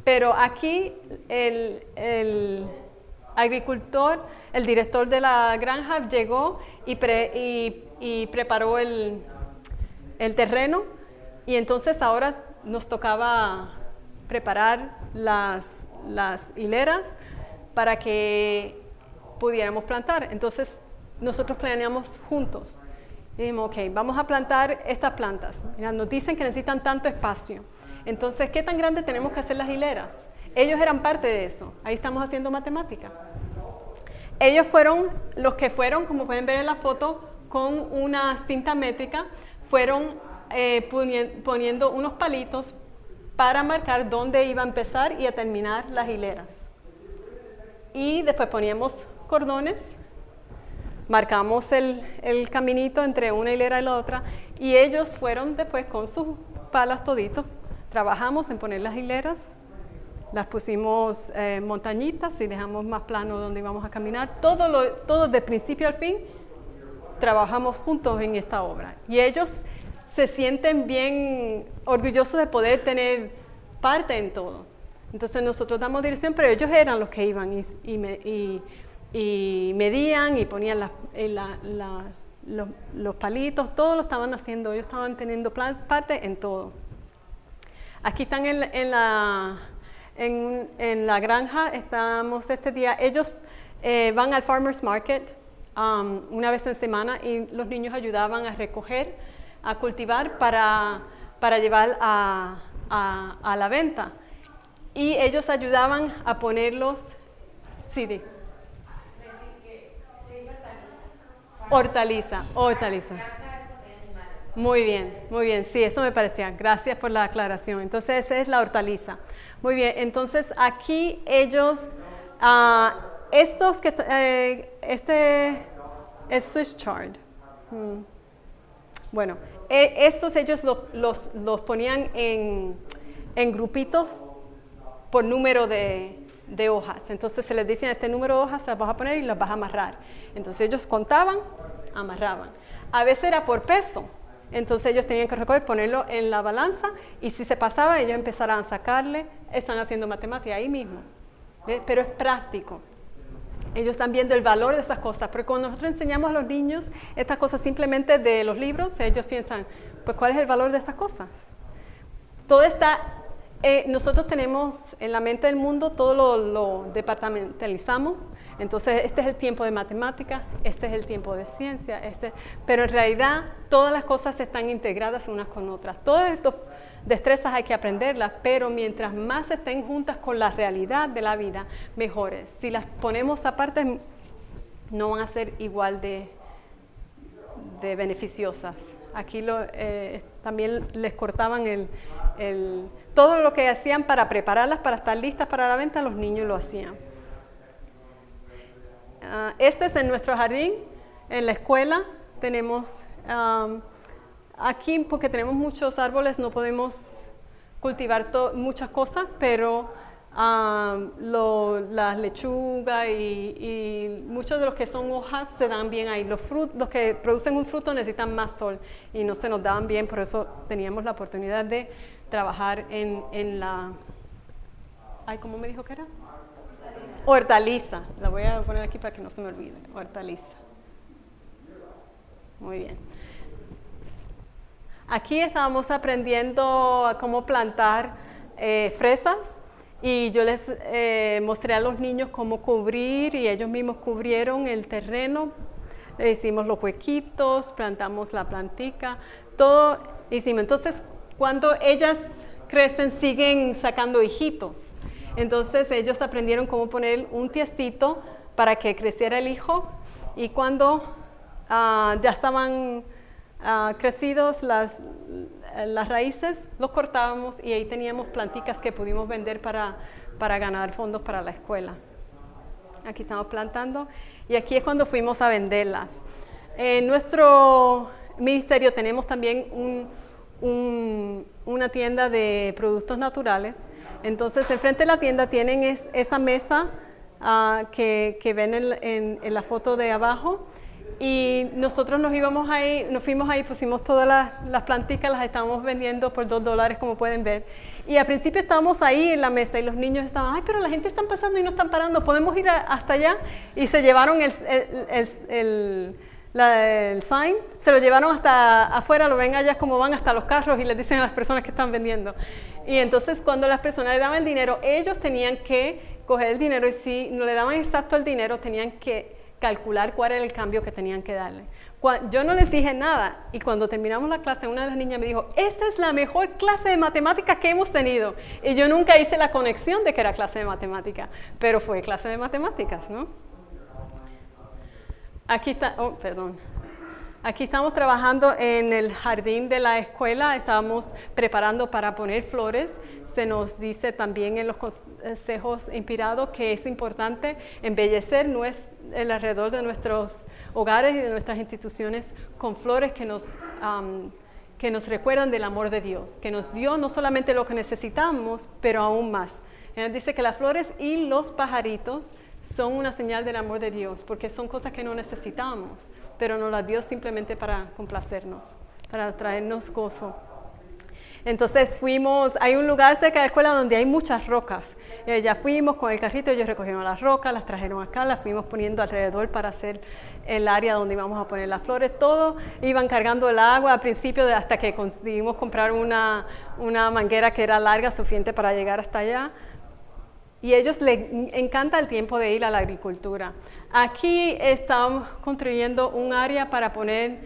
Pero aquí el, el agricultor, el director de la granja llegó y, y, y preparó el, el terreno y entonces ahora nos tocaba preparar las, las hileras para que pudiéramos plantar. Entonces nosotros planeamos juntos. Y dijimos, ok, vamos a plantar estas plantas. nos dicen que necesitan tanto espacio. Entonces, ¿qué tan grande tenemos que hacer las hileras? Ellos eran parte de eso. Ahí estamos haciendo matemática. Ellos fueron los que fueron, como pueden ver en la foto, con una cinta métrica, fueron eh, poniendo unos palitos para marcar dónde iba a empezar y a terminar las hileras y después poníamos cordones, marcamos el, caminito entre una hilera y la otra y ellos fueron después con sus palas toditos, trabajamos en poner las hileras las pusimos eh, montañitas y dejamos más plano donde íbamos a caminar. Todo, lo, todo de principio al fin trabajamos juntos en esta obra. Y ellos se sienten bien orgullosos de poder tener parte en todo. Entonces nosotros damos dirección, pero ellos eran los que iban y, medían y ponían los, palitos, todo lo estaban haciendo, ellos estaban teniendo parte en todo. Aquí están en, la, la granja, estamos este día, ellos eh, van al Farmers Market um, una vez en semana y los niños ayudaban a recoger, a cultivar para, llevar a, la venta. Y ellos ayudaban a ponerlos, sí, de, Hortaliza, hortaliza. Muy bien, muy bien. Sí, eso me parecía. Gracias por la aclaración. Entonces, esa es la hortaliza. Muy bien, entonces aquí ellos, uh, estos que, eh, este es Swiss chard. Hmm. Bueno, e, estos ellos los, los, ponían en, en, grupitos por número de, hojas. Entonces se les decía, este número de hojas las vas a poner y las vas a amarrar. Entonces ellos contaban, amarraban. A veces era por peso. Entonces ellos tenían que recoger, ponerlo en la balanza y si se pasaba ellos empezaran a sacarle, están haciendo matemática ahí mismo. Pero es práctico. Ellos están viendo el valor de esas cosas, pero cuando nosotros enseñamos a los niños estas cosas simplemente de los libros, ellos piensan, pues ¿cuál es el valor de estas cosas? Todo está eh, nosotros tenemos en la mente del mundo todo lo, departamentalizamos, entonces este es el tiempo de matemática, este es el tiempo de ciencia, este, pero en realidad todas las cosas están integradas unas con otras. Todas estas destrezas hay que aprenderlas, pero mientras más estén juntas con la realidad de la vida, mejores. Si las ponemos aparte, no van a ser igual de, de beneficiosas. Aquí lo, eh, también les cortaban el todo lo que hacían para prepararlas para estar listas para la venta, los niños lo hacían. Ah, este es en nuestro jardín, en la escuela. Tenemos aquí, porque tenemos muchos árboles, no podemos cultivar muchas cosas, pero las lechugas y, y, muchos de los que son hojas se dan bien ahí. Los, frutos, los que producen un fruto necesitan más sol y no se nos daban bien, por eso teníamos la oportunidad de trabajar en, en la... Ay, ¿cómo me dijo que era? Hortaliza. La voy a poner aquí para que no se me olvide. Hortaliza. Muy bien. Aquí estábamos aprendiendo cómo plantar eh, fresas y yo les eh, mostré a los niños cómo cubrir y ellos mismos cubrieron el terreno. Hicimos los huequitos, plantamos la plantica, todo hicimos. Entonces, cuando ellas crecen, siguen sacando hijitos. Entonces ellos aprendieron cómo poner un tiestito para que creciera el hijo y cuando ah, ya estaban ah, crecidos las, las raíces, los cortábamos y ahí teníamos planticas que pudimos vender para, para ganar fondos para la escuela. Aquí estamos plantando y aquí es cuando fuimos a venderlas. En nuestro ministerio tenemos también un, una tienda de productos naturales. Entonces, enfrente de la tienda tienen esa mesa ah, que, ven en, la foto de abajo. Y nosotros nos íbamos ahí, nos fuimos ahí, pusimos todas las, las plantitas, las estábamos vendiendo por dos dólares, como pueden ver. Y al principio estábamos ahí en la mesa y los niños estaban, ay, pero la gente está pasando y no están parando, podemos ir hasta allá. Y se llevaron el sign, se lo llevaron hasta afuera, lo ven allá como van hasta los carros y les dicen a las personas que están vendiendo. Y entonces cuando las personas le daban el dinero, ellos tenían que coger el dinero y si no le daban exacto el dinero, tenían que calcular cuál era el cambio que tenían que darle. Yo no les dije nada y cuando terminamos la clase, una de las niñas me dijo, esta es la mejor clase de matemáticas que hemos tenido. Y yo nunca hice la conexión de que era clase de matemáticas, pero fue clase de matemáticas, ¿no? Aquí está, oh, perdón. Aquí estamos trabajando en el jardín de la escuela, estamos preparando para poner flores. Se nos dice también en los consejos inspirados que es importante embellecer el alrededor de nuestros hogares y de nuestras instituciones con flores que nos, que nos recuerdan del amor de Dios, que nos dio no solamente lo que necesitamos, pero aún más. Ella dice que las flores y los pajaritos son una señal del amor de Dios, porque son cosas que no necesitamos, pero nos las dio simplemente para complacernos, para traernos gozo. Entonces fuimos, hay un lugar cerca de la escuela donde hay muchas rocas. Eh, ya fuimos con el carrito, ellos recogieron las rocas, las trajeron acá, las fuimos poniendo alrededor para hacer el área donde íbamos a poner las flores. Todo iban cargando el agua al principio hasta que conseguimos comprar una, una manguera que era larga, suficiente para llegar hasta allá. Y ellos les encanta el tiempo de ir a la agricultura. Aquí estamos construyendo un área para poner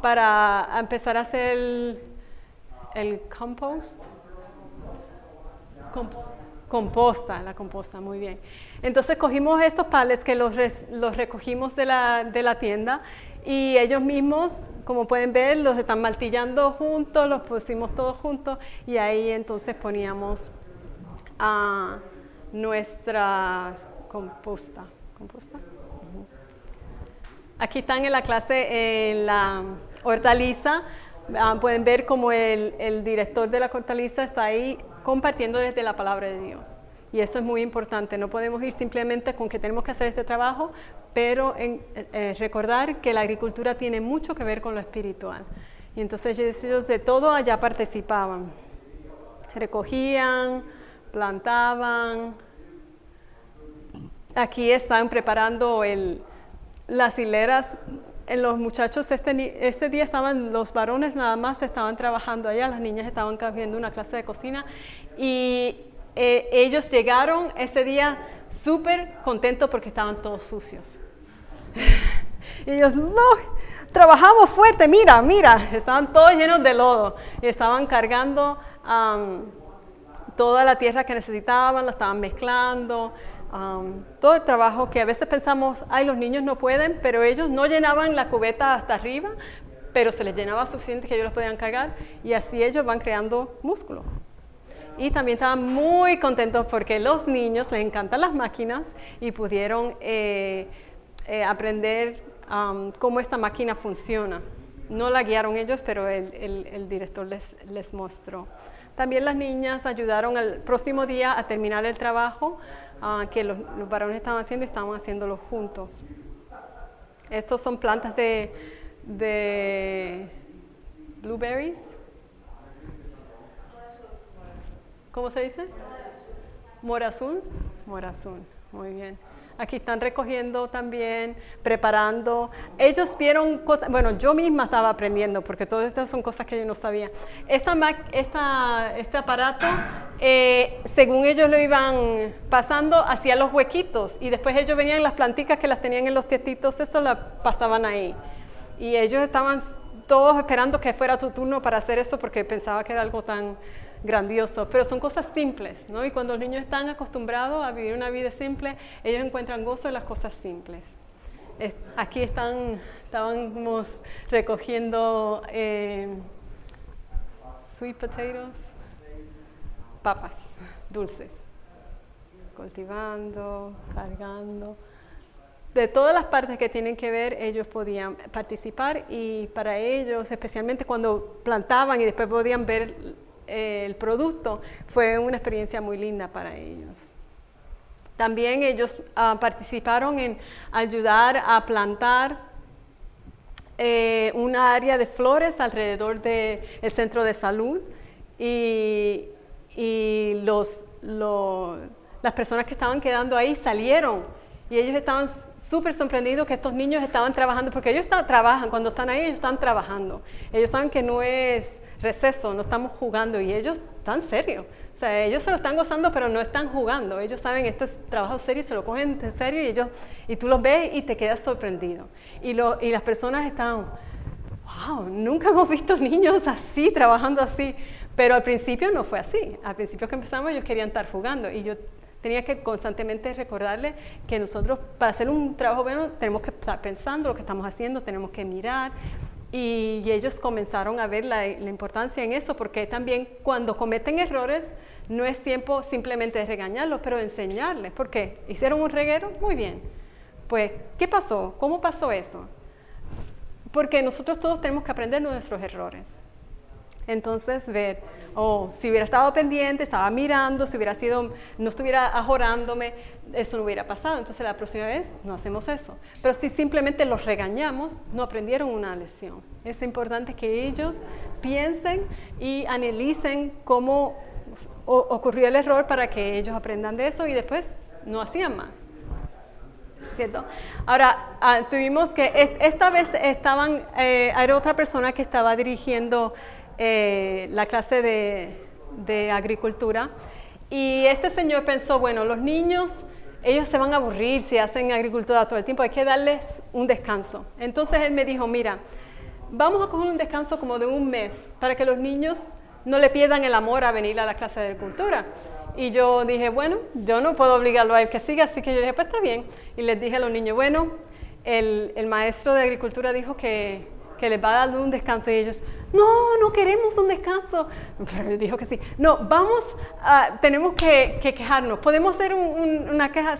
para empezar a hacer el, compost. composta, la composta, muy bien. Entonces cogimos estos palets que los, los recogimos de la, de la, tienda y ellos mismos, como pueden ver, los están martillando juntos, los pusimos todos juntos y ahí entonces poníamos a nuestra composta. ¿Composta? Aquí están en la clase en la hortaliza. Ah, pueden ver como el, director de la hortaliza está ahí compartiendo desde la palabra de Dios. Y eso es muy importante. No podemos ir simplemente con que tenemos que hacer este trabajo, pero eh, recordar que la agricultura tiene mucho que ver con lo espiritual. Y entonces ellos de todo allá participaban. Recogían, plantaban. Aquí están preparando el, las hileras, los muchachos este, ese día estaban, los varones nada más estaban trabajando allá, las niñas estaban cogiendo una clase de cocina y eh, ellos llegaron ese día súper contentos porque estaban todos sucios. ellos, no, trabajamos fuerte, mira, mira, estaban todos llenos de lodo y estaban cargando toda la tierra que necesitaban, la estaban mezclando, todo el trabajo que a veces pensamos, ay, los niños no pueden, pero ellos no llenaban la cubeta hasta arriba, pero se les llenaba suficiente que ellos los podían cargar y así ellos van creando músculo. Y también estaban muy contentos porque los niños les encantan las máquinas y pudieron eh, eh, aprender cómo esta máquina funciona. No la guiaron ellos, pero el, el director les, les mostró. También las niñas ayudaron el próximo día a terminar el trabajo Ah, que los, varones estaban haciendo y estaban haciéndolo juntos. Estos son plantas de, blueberries. ¿Cómo se dice? Morazul. Morazul, muy bien. Aquí están recogiendo también, preparando. Ellos vieron cosas, bueno, yo misma estaba aprendiendo porque todas estas son cosas que yo no sabía. Esta, esta, este aparato, eh, según ellos lo iban pasando, hacía los huequitos y después ellos venían las plantitas que las tenían en los tiestitos, eso las pasaban ahí. Y ellos estaban todos esperando que fuera su turno para hacer eso porque pensaba que era algo tan grandioso, pero son cosas simples, ¿no? Y cuando los niños están acostumbrados a vivir una vida simple, ellos encuentran gozo en las cosas simples. aquí están, estábamos recogiendo eh, sweet potatoes, papas dulces, cultivando, cargando. De todas las partes que tienen que ver, ellos podían participar y para ellos, especialmente cuando plantaban y después podían ver el producto, fue una experiencia muy linda para ellos. También ellos ah, participaron en ayudar a plantar eh, una área de flores alrededor del centro de salud y, los, las personas que estaban quedando ahí salieron y ellos estaban súper sorprendidos que estos niños estaban trabajando, porque ellos trabajan, cuando están ahí ellos están trabajando. Ellos saben que no es receso, no estamos jugando y ellos están serios. O sea, ellos se lo están gozando, pero no están jugando. Ellos saben esto es trabajo serio y se lo cogen en serio y ellos y tú los ves y te quedas sorprendido. Y, lo, y las personas están, wow, nunca hemos visto niños así, trabajando así. Pero al principio no fue así. Al principio que empezamos ellos querían estar jugando y yo tenía que constantemente recordarle que nosotros para hacer un trabajo bueno tenemos que estar pensando lo que estamos haciendo, tenemos que mirar, y, ellos comenzaron a ver la, importancia en eso, porque también cuando cometen errores, no es tiempo simplemente de regañarlos, pero enseñarles. ¿Por qué? ¿Hicieron un reguero? Muy bien. Pues, ¿qué pasó? ¿Cómo pasó eso? Porque nosotros todos tenemos que aprender nuestros errores. Entonces ver, oh, si hubiera estado pendiente, estaba mirando, si hubiera sido, no estuviera ajorándome, eso no hubiera pasado. Entonces la próxima vez no hacemos eso. Pero si simplemente los regañamos, no aprendieron una lección. Es importante que ellos piensen y analicen cómo ocurrió el error para que ellos aprendan de eso y después no hacían más. ¿Cierto? Ahora, ah, tuvimos que, esta vez estaban, eh, era otra persona que estaba dirigiendo eh, la clase de, agricultura y este señor pensó, bueno, los niños ellos se van a aburrir si hacen agricultura todo el tiempo, hay que darles un descanso. Entonces él me dijo, mira, vamos a coger un descanso como de un mes para que los niños no le pierdan el amor a venir a la clase de agricultura. Y yo dije, bueno, yo no puedo obligarlo a él que siga, así que yo dije, pues está bien. Y les dije a los niños, bueno, el, el maestro de agricultura dijo que, que les va a dar un descanso y ellos, no, no queremos un descanso. Pero dijo que sí. No, vamos, tenemos que, quejarnos. ¿Podemos hacer una queja?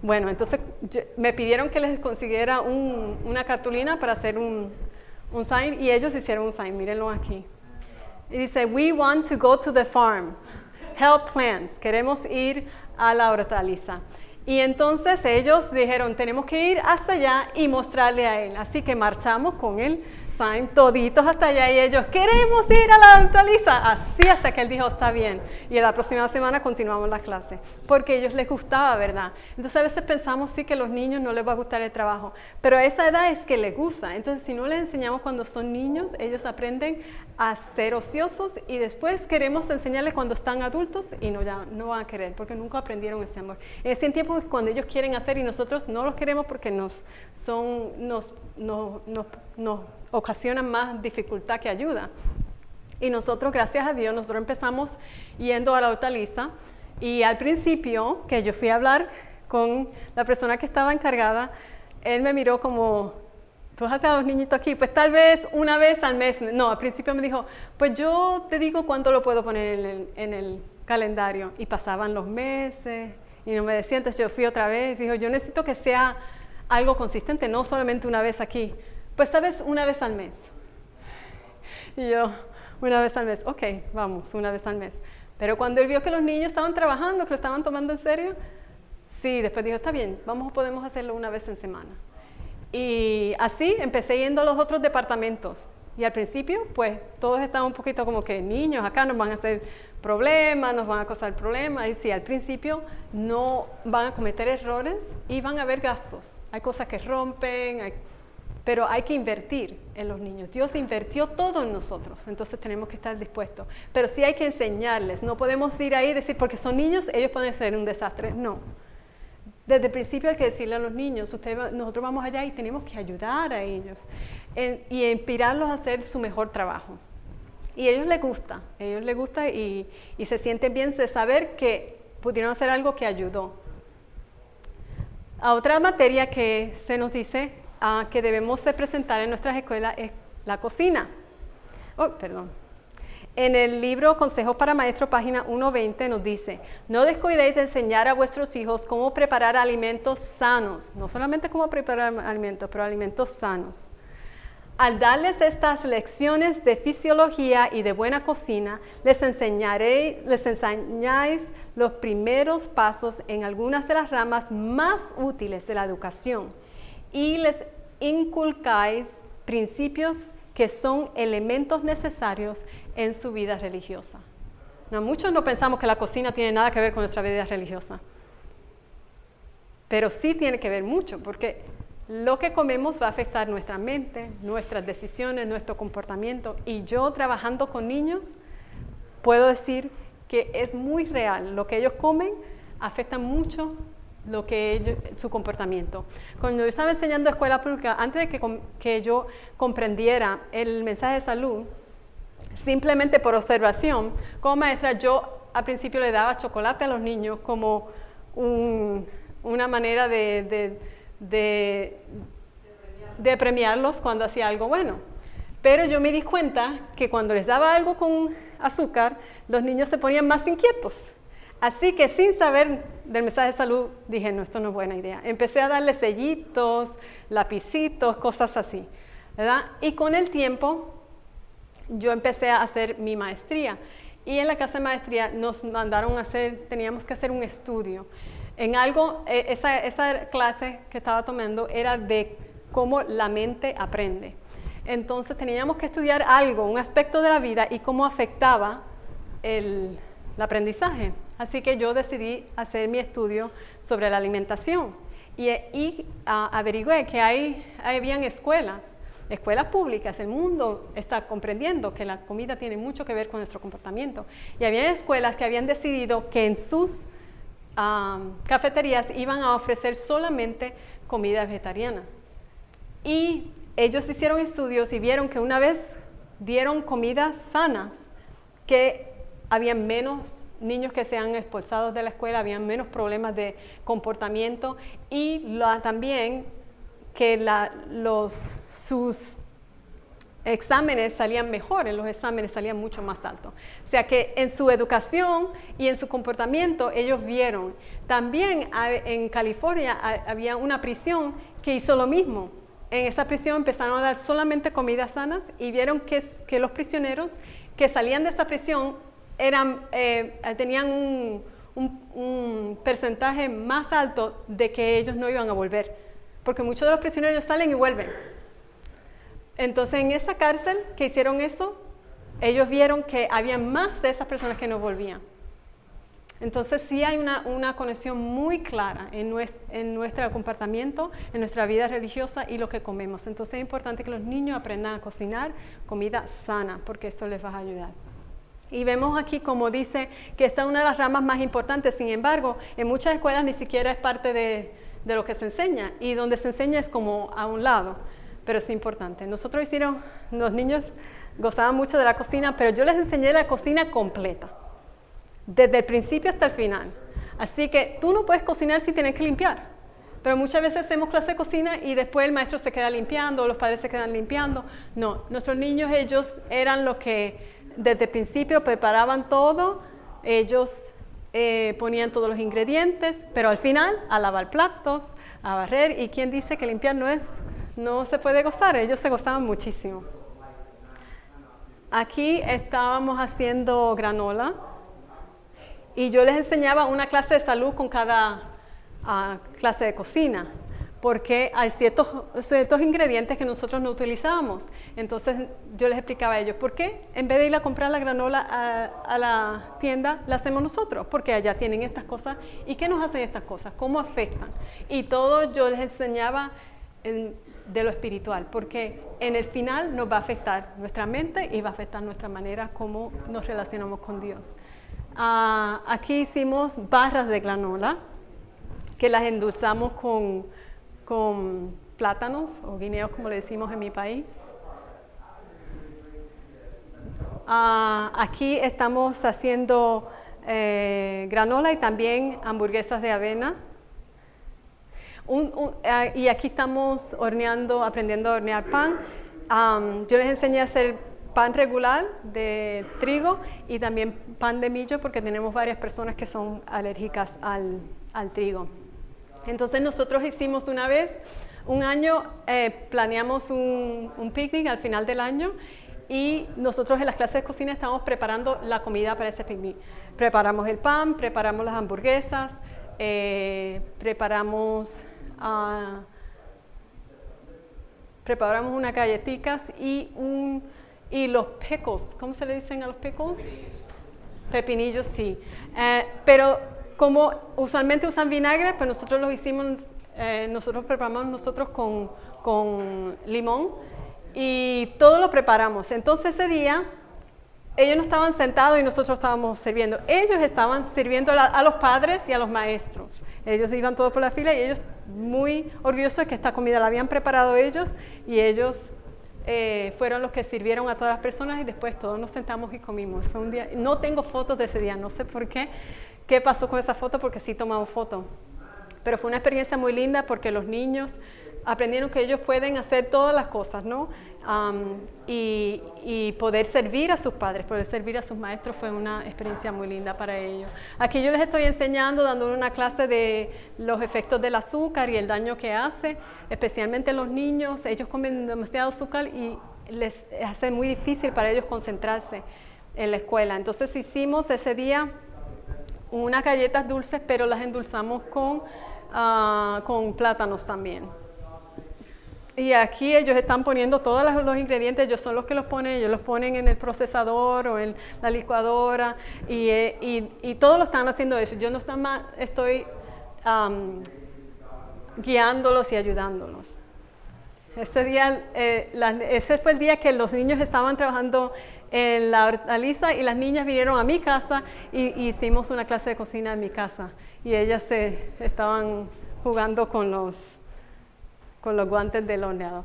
Bueno, entonces me pidieron que les consiguiera una cartulina para hacer un, un sign y ellos hicieron un sign, mírenlo aquí. Y dice, we want to go to the farm. Help plants. Queremos ir a la hortaliza. Y entonces ellos dijeron, tenemos que ir hasta allá y mostrarle a él. Así que marchamos con él toditos hasta allá y ellos, queremos ir a la dentaliza. Así hasta que él dijo, está bien. Y en la próxima semana continuamos la clase, porque a ellos les gustaba, ¿verdad? Entonces a veces pensamos, sí, que a los niños no les va a gustar el trabajo, pero a esa edad es que les gusta. Entonces si no les enseñamos cuando son niños, ellos aprenden a ser ociosos y después queremos enseñarles cuando están adultos y no, ya, no van a querer, porque nunca aprendieron ese amor. Ese tiempo es cuando ellos quieren hacer y nosotros no los queremos porque nos, son, nos, nos, nos, nos ocasionan más dificultad que ayuda. Y nosotros, gracias a Dios, nosotros empezamos yendo a la hortaliza y al principio que yo fui a hablar con la persona que estaba encargada, él me miró como, tú a traer a los niñitos aquí, pues tal vez una vez al mes. No, al principio me dijo, pues yo te digo cuánto lo puedo poner en el, en el calendario. Y pasaban los meses y no me decía, entonces yo fui otra vez dijo, yo necesito que sea algo consistente, no solamente una vez aquí. Pues sabes, una vez al mes. Y yo, una vez al mes, ok, vamos, una vez al mes. Pero cuando él vio que los niños estaban trabajando, que lo estaban tomando en serio, sí, después dijo, está bien, vamos, podemos hacerlo una vez en semana. Y así empecé yendo a los otros departamentos. Y al principio, pues todos estaban un poquito como que niños, acá nos van a hacer problemas, nos van a causar problemas. Y sí, al principio no van a cometer errores y van a haber gastos. Hay cosas que rompen, hay pero hay que invertir en los niños. Dios invirtió todo en nosotros, entonces tenemos que estar dispuestos. Pero sí hay que enseñarles, no podemos ir ahí y decir, porque son niños, ellos pueden ser un desastre. No. Desde el principio hay que decirle a los niños, nosotros vamos allá y tenemos que ayudar a ellos y inspirarlos a hacer su mejor trabajo. Y a ellos les gusta, a ellos les gusta y, y se sienten bien de saber que pudieron hacer algo que ayudó. A otra materia que se nos dice que debemos de presentar en nuestras escuelas es la cocina. Oh, perdón. En el libro Consejos para Maestros, página 120, nos dice, no descuidéis de enseñar a vuestros hijos cómo preparar alimentos sanos, no solamente cómo preparar alimentos, pero alimentos sanos. Al darles estas lecciones de fisiología y de buena cocina, les enseñaré, les enseñáis los primeros pasos en algunas de las ramas más útiles de la educación y les inculcáis principios que son elementos necesarios en su vida religiosa. No, muchos no pensamos que la cocina tiene nada que ver con nuestra vida religiosa, pero sí tiene que ver mucho, porque lo que comemos va a afectar nuestra mente, nuestras decisiones, nuestro comportamiento. Y yo trabajando con niños, puedo decir que es muy real. Lo que ellos comen afecta mucho lo que su comportamiento. Cuando yo estaba enseñando escuela pública, antes de que, que yo comprendiera el mensaje de salud, simplemente por observación, como maestra, yo al principio le daba chocolate a los niños como una manera de, de, de, premiarlos cuando hacía algo bueno. Pero yo me di cuenta que cuando les daba algo con azúcar, los niños se ponían más inquietos. Así que sin saber del mensaje de salud, dije, no, esto no es buena idea. Empecé a darle sellitos, lapicitos, cosas así. ¿verdad? Y con el tiempo, yo empecé a hacer mi maestría. Y en la casa de maestría nos mandaron a hacer, teníamos que hacer un estudio. En algo, e, esa, esa clase que estaba tomando era de cómo la mente aprende. Entonces teníamos que estudiar algo, un aspecto de la vida y cómo afectaba el, aprendizaje. Así que yo decidí hacer mi estudio sobre la alimentación y, y averigüé que hay, habían escuelas, escuelas públicas, el mundo está comprendiendo que la comida tiene mucho que ver con nuestro comportamiento. Y había escuelas que habían decidido que en sus cafeterías iban a ofrecer solamente comida vegetariana. Y ellos hicieron estudios y vieron que una vez dieron comidas sanas, que había menos niños que se han expulsado de la escuela, había menos problemas de comportamiento y también que los, sus exámenes salían mejor, en los exámenes salían mucho más altos. O sea que en su educación y en su comportamiento ellos vieron. También en California había una prisión que hizo lo mismo en esa prisión empezaron a dar solamente comidas sanas y vieron que los prisioneros que salían de esa prisión eran, eh, tenían un, porcentaje más alto de que ellos no iban a volver, porque muchos de los prisioneros salen y vuelven. Entonces en esa cárcel que hicieron eso, ellos vieron que había más de esas personas que no volvían. Entonces sí hay una, conexión muy clara en, nuestro comportamiento, en nuestra vida religiosa y lo que comemos. Entonces es importante que los niños aprendan a cocinar comida sana, porque eso les va a ayudar. Y vemos aquí como dice que esta es una de las ramas más importantes, sin embargo, en muchas escuelas ni siquiera es parte de, de lo que se enseña y donde se enseña es como a un lado, pero es importante. Nosotros hicieron, los niños gozaban mucho de la cocina, pero yo les enseñé la cocina completa desde el principio hasta el final. Así que tú no puedes cocinar sin tener que limpiar. Pero muchas veces hacemos clase de cocina y después el maestro se queda limpiando, los padres se quedan limpiando. No, nuestros niños, ellos eran los que desde el principio preparaban todo, ellos eh, ponían todos los ingredientes, pero al final a lavar platos, a barrer. ¿Y quién dice que limpiar no es, no se puede gozar? Ellos se gozaban muchísimo. Aquí estábamos haciendo granola y yo les enseñaba una clase de salud con cada ah, clase de cocina, porque hay ciertos, ciertos ingredientes que nosotros no utilizábamos. Entonces yo les explicaba a ellos, ¿por qué en vez de ir a comprar la granola a, la tienda, la hacemos nosotros? Porque allá tienen estas cosas. ¿Y qué nos hacen estas cosas? ¿Cómo afectan? Y todo yo les enseñaba de lo espiritual, porque en el final nos va a afectar nuestra mente y va a afectar nuestra manera como nos relacionamos con Dios. Ah, aquí hicimos barras de granola que las endulzamos con, plátanos o guineos como le decimos en mi país. Ah, aquí estamos haciendo eh, granola y también hamburguesas de avena. Ah, y aquí estamos horneando, aprendiendo a hornear pan. yo les enseñé a hacer pan regular de trigo y también pan de millo porque tenemos varias personas que son alérgicas al, trigo. Entonces nosotros hicimos una vez, un año, eh, planeamos un, picnic al final del año y nosotros en las clases de cocina estamos preparando la comida para ese picnic. Preparamos el pan, preparamos las hamburguesas, eh, preparamos... Uh, preparamos unas galletitas y un, y los pecos, ¿cómo se le dicen a los pecos? Pepinillos, sí. Eh, pero como usualmente usan vinagre, pues nosotros los hicimos, eh, nosotros preparamos nosotros con, con limón y todo lo preparamos. Entonces ese día ellos no estaban sentados y nosotros estábamos sirviendo. Ellos estaban sirviendo a, los padres y a los maestros. Ellos iban todos por la fila y ellos muy orgullosos de que esta comida la habían preparado ellos y ellos eh, fueron los que sirvieron a todas las personas y después todos nos sentamos y comimos. Fue un día, no tengo fotos de ese día, no sé por qué, qué pasó con esa foto, porque sí tomamos fotos. Pero fue una experiencia muy linda porque los niños aprendieron que ellos pueden hacer todas las cosas, ¿no? y, poder servir a sus padres, poder servir a sus maestros fue una experiencia muy linda para ellos. Aquí yo les estoy enseñando, dando una clase de los efectos del azúcar y el daño que hace, especialmente los niños, ellos comen demasiado azúcar y les hace muy difícil para ellos concentrarse en la escuela. Entonces hicimos ese día unas galletas dulces, pero las endulzamos con, ah, con plátanos también. Y aquí ellos están poniendo todos los ingredientes, ellos son los que los ponen, ellos los ponen en el procesador o en la licuadora y, eh, y, todos lo están haciendo eso. Yo no estoy guiándolos y ayudándolos. Ese, día, eh, ese fue el día que los niños estaban trabajando en la hortaliza y las niñas vinieron a mi casa y, hicimos una clase de cocina en mi casa. Y ellas se estaban jugando con los, con los guantes del horneado.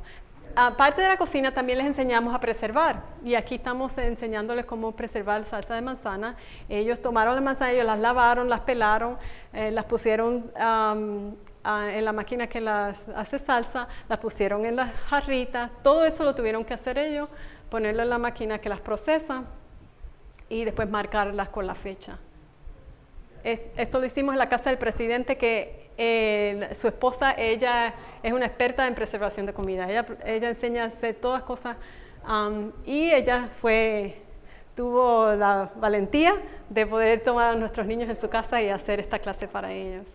Aparte de la cocina, también les enseñamos a preservar. Y aquí estamos enseñándoles cómo preservar salsa de manzana. Ellos tomaron la manzana, ellos las lavaron, las pelaron, eh, las pusieron en la máquina que las hace salsa, las pusieron en las jarritas. Todo eso lo tuvieron que hacer ellos ponerlo en la máquina que las procesa y después marcarlas con la fecha. Esto lo hicimos en la casa del presidente que eh, su esposa, ella es una experta en preservación de comida. Ella, ella enseña a hacer todas cosas um, y ella fue, tuvo la valentía de poder tomar a nuestros niños en su casa y hacer esta clase para ellos.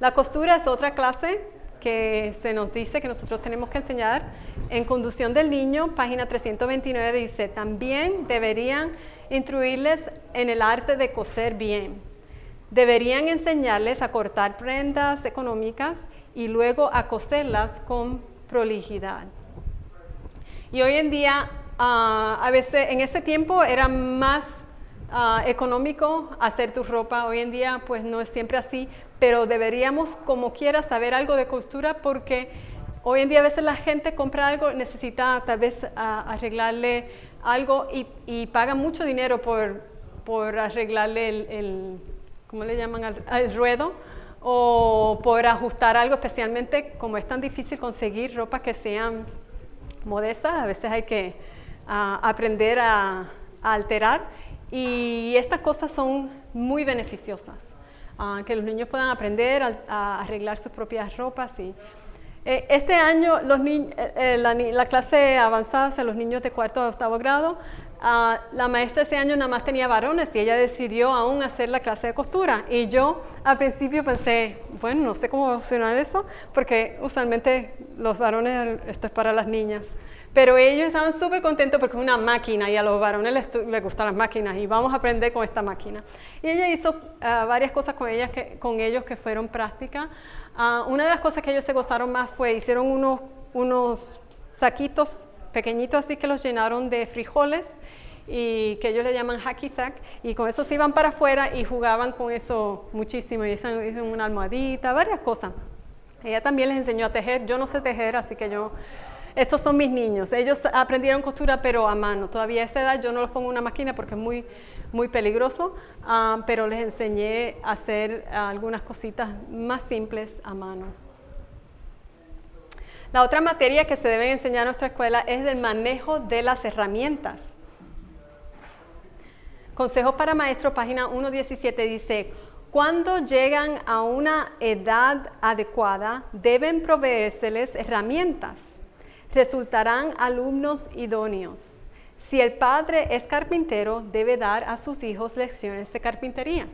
La costura es otra clase que se nos dice que nosotros tenemos que enseñar. En Conducción del Niño, página 329, dice, también deberían instruirles en el arte de coser bien. Deberían enseñarles a cortar prendas económicas y luego a coserlas con prolijidad. Y hoy en día, ah, a veces en ese tiempo era más ah, económico hacer tu ropa. Hoy en día, pues no es siempre así, pero deberíamos como quiera saber algo de costura porque hoy en día a veces la gente compra algo, necesita tal vez arreglarle algo y, paga mucho dinero por, por arreglarle el, ¿cómo le llaman? El, ruedo o por ajustar algo, especialmente como es tan difícil conseguir ropa que sean modestas, a veces hay que aprender a alterar y estas cosas son muy beneficiosas que los niños puedan aprender a, arreglar sus propias ropas. Y, eh, este año los eh, eh, la, clase avanzada de los niños de cuarto a octavo grado, ah, la maestra ese año nada más tenía varones y ella decidió aún hacer la clase de costura. Y yo al principio pensé, bueno, no sé cómo va a funcionar eso, porque usualmente los varones, esto es para las niñas. Pero ellos estaban súper contentos porque es una máquina y a los varones les, gustan las máquinas y vamos a aprender con esta máquina. Y ella hizo ah, varias cosas con, ellas que, con ellos que fueron prácticas. Ah, una de las cosas que ellos se gozaron más fue, hicieron unos, unos saquitos pequeñitos así que los llenaron de frijoles y que ellos le llaman hacky sack y con eso se iban para afuera y jugaban con eso muchísimo y hicieron una almohadita, varias cosas. Ella también les enseñó a tejer, yo no sé tejer, así que yo estos son mis niños. Ellos aprendieron costura, pero a mano. Todavía a esa edad yo no los pongo en una máquina porque es muy, muy peligroso, ah, pero les enseñé a hacer algunas cositas más simples a mano. La otra materia que se debe enseñar en nuestra escuela es el manejo de las herramientas. Consejos para maestros, página 1.17 dice, cuando llegan a una edad adecuada, deben proveérseles herramientas resultarán alumnos idóneos. Si el padre es carpintero, debe dar a sus hijos lecciones de carpintería.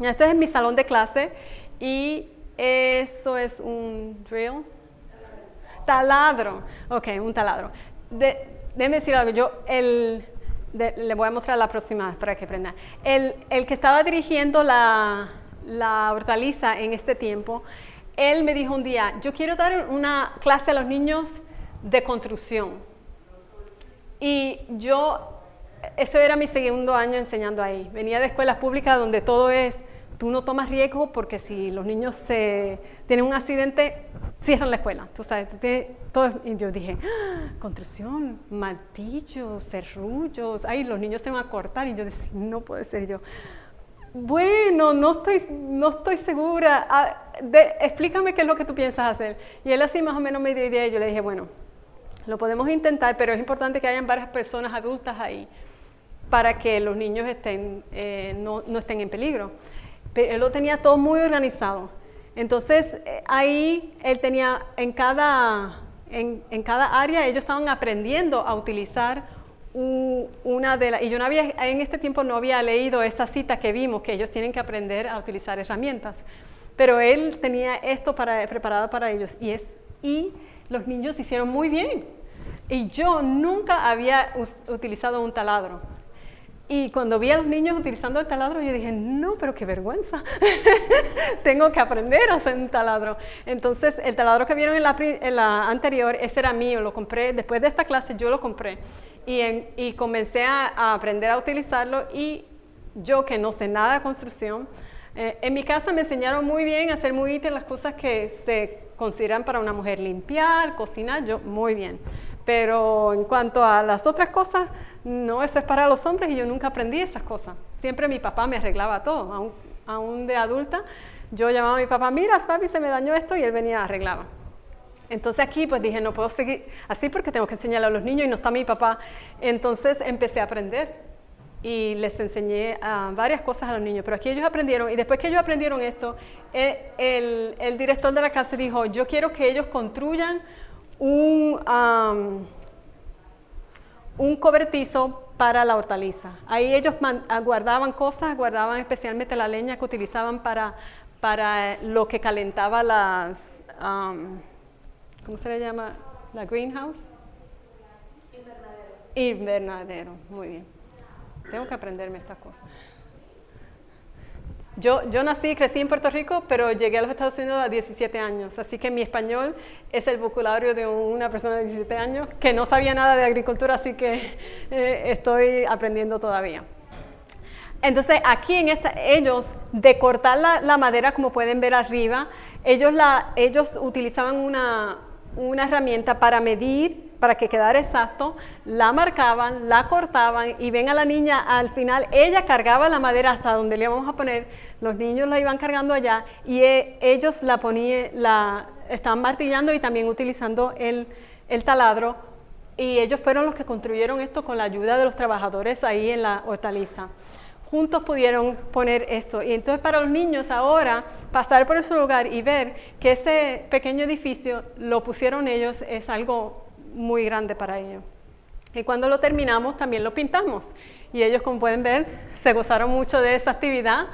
Esto es en mi salón de clase y eso es un drill. Taladro. Ok, un taladro. déjeme decir algo. Yo el, le voy a mostrar la próxima para que aprenda. El, el que estaba dirigiendo la, la hortaliza en este tiempo, él me dijo un día, yo quiero dar una clase a los niños de construcción. Y yo, ese era mi segundo año enseñando ahí. Venía de escuelas públicas donde todo es, tú no tomas riesgo porque si los niños se, tienen un accidente, cierran la escuela. Tú sabes, todo, y yo dije, ¡Ah! construcción, martillos, serrullos, ay, los niños se van a cortar. Y yo decía, no puede ser yo bueno, no estoy, no estoy segura, ah, explícame qué es lo que tú piensas hacer. Y él así más o menos me dio idea y yo le dije, bueno, lo podemos intentar, pero es importante que hayan varias personas adultas ahí para que los niños estén, eh, no, estén en peligro. Pero él lo tenía todo muy organizado. Entonces, eh, ahí él tenía en cada, en, cada área ellos estaban aprendiendo a utilizar una de las, y yo no en este tiempo no había leído esa cita que vimos, que ellos tienen que aprender a utilizar herramientas, pero él tenía esto para, preparado para ellos y, es, y los niños hicieron muy bien. Y yo nunca había utilizado un taladro. Y cuando vi a los niños utilizando el taladro, yo dije, no, pero qué vergüenza. Tengo que aprender a hacer un taladro. Entonces, el taladro que vieron en la, en la, anterior, ese era mío, lo compré. Después de esta clase, yo lo compré. Y, y comencé a, aprender a utilizarlo. Y yo, que no sé nada de construcción, eh, en mi casa me enseñaron muy bien a hacer muy bien las cosas que se consideran para una mujer limpiar, cocinar, yo muy bien. Pero en cuanto a las otras cosas, no, eso es para los hombres y yo nunca aprendí esas cosas. Siempre mi papá me arreglaba todo, aún, de adulta. Yo llamaba a mi papá, mira, papi, se me dañó esto y él venía a arreglaba. Entonces aquí pues dije, no puedo seguir así porque tengo que enseñarle a los niños y no está mi papá. Entonces empecé a aprender y les enseñé ah, varias cosas a los niños, pero aquí ellos aprendieron y después que ellos aprendieron esto, eh, el, el director de la clase dijo, yo quiero que ellos construyan un, un cobertizo para la hortaliza. Ahí ellos guardaban cosas, guardaban especialmente la leña que utilizaban para, para lo que calentaba las, ¿cómo se le llama? La greenhouse. Invernadero. Invernadero, muy bien. Tengo que aprenderme estas cosas. Yo, yo nací y crecí en Puerto Rico, pero llegué a los Estados Unidos a 17 años, así que mi español es el vocabulario de una persona de 17 años que no sabía nada de agricultura, así que eh, estoy aprendiendo todavía. Entonces aquí en esta, ellos, de cortar la, la madera, como pueden ver arriba, ellos, la, ellos utilizaban una, una herramienta para medir para que quedara exacto, la marcaban, la cortaban y ven a la niña al final, ella cargaba la madera hasta donde le íbamos a poner, los niños la iban cargando allá y e, ellos la ponían, la estaban martillando y también utilizando el, el taladro y ellos fueron los que construyeron esto con la ayuda de los trabajadores ahí en la hortaliza. Juntos pudieron poner esto. Y entonces para los niños ahora pasar por ese lugar y ver que ese pequeño edificio lo pusieron ellos es algo muy grande para ellos. Y cuando lo terminamos también lo pintamos. Y ellos, como pueden ver, se gozaron mucho de esa actividad.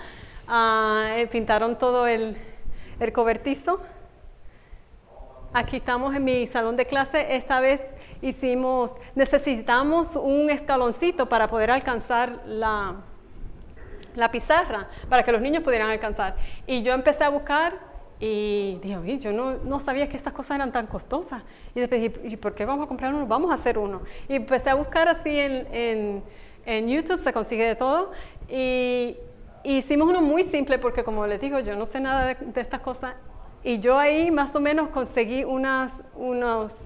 Ah, eh, pintaron todo el, el cobertizo. Aquí estamos en mi salón de clase. Esta vez hicimos, necesitamos un escaloncito para poder alcanzar la, la pizarra, para que los niños pudieran alcanzar. Y yo empecé a buscar y dije, yo no, no, sabía que estas cosas eran tan costosas. Y después dije, ¿y por qué vamos a comprar uno? Vamos a hacer uno. Y empecé a buscar así en, en, en YouTube, se consigue de todo. Y, hicimos uno muy simple porque como les digo, yo no sé nada de, estas cosas. Y yo ahí más o menos conseguí unas, unos,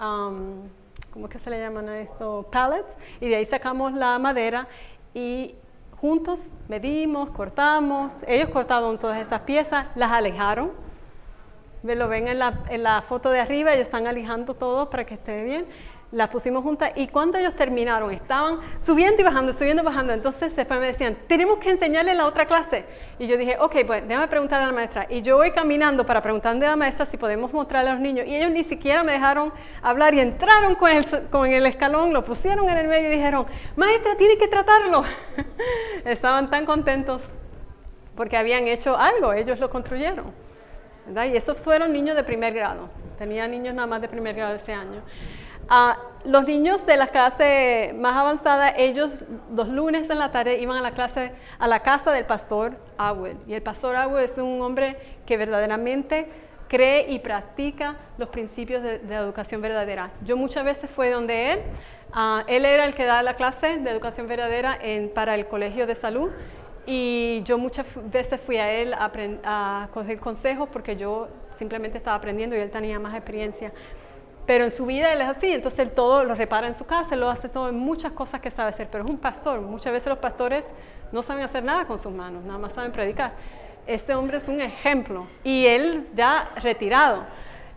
um, ¿cómo que se le llaman a esto? Pallets. Y de ahí sacamos la madera y juntos medimos, cortamos, ellos cortaron todas estas piezas, las alejaron, lo ven en la, en la foto de arriba, ellos están alejando todo para que esté bien, las pusimos juntas y cuando ellos terminaron estaban subiendo y bajando, subiendo y bajando. Entonces después me decían, tenemos que enseñarle la otra clase. Y yo dije, ok, pues déjame preguntarle a la maestra. Y yo voy caminando para preguntarle a la maestra si podemos mostrarle a los niños. Y ellos ni siquiera me dejaron hablar y entraron con el, con el escalón, lo pusieron en el medio y dijeron, maestra, tiene que tratarlo. Estaban tan contentos porque habían hecho algo, ellos lo construyeron. Y esos fueron niños de primer grado. Tenía niños nada más de primer grado ese año. Ah, los niños de la clase más avanzada, ellos los lunes en la tarde iban a la clase, a la casa del pastor Awel. Y el pastor Awel es un hombre que verdaderamente cree y practica los principios de, educación verdadera. Yo muchas veces fui donde él. Ah, él era el que daba la clase de educación verdadera para el colegio de salud. Y yo muchas veces fui a él a, a coger consejos porque yo simplemente estaba aprendiendo y él tenía más experiencia. Pero en su vida él es así, entonces él todo lo repara en su casa, él lo hace todo en muchas cosas que sabe hacer, pero es un pastor. Muchas veces los pastores no saben hacer nada con sus manos, nada más saben predicar. Este hombre es un ejemplo y él ya retirado.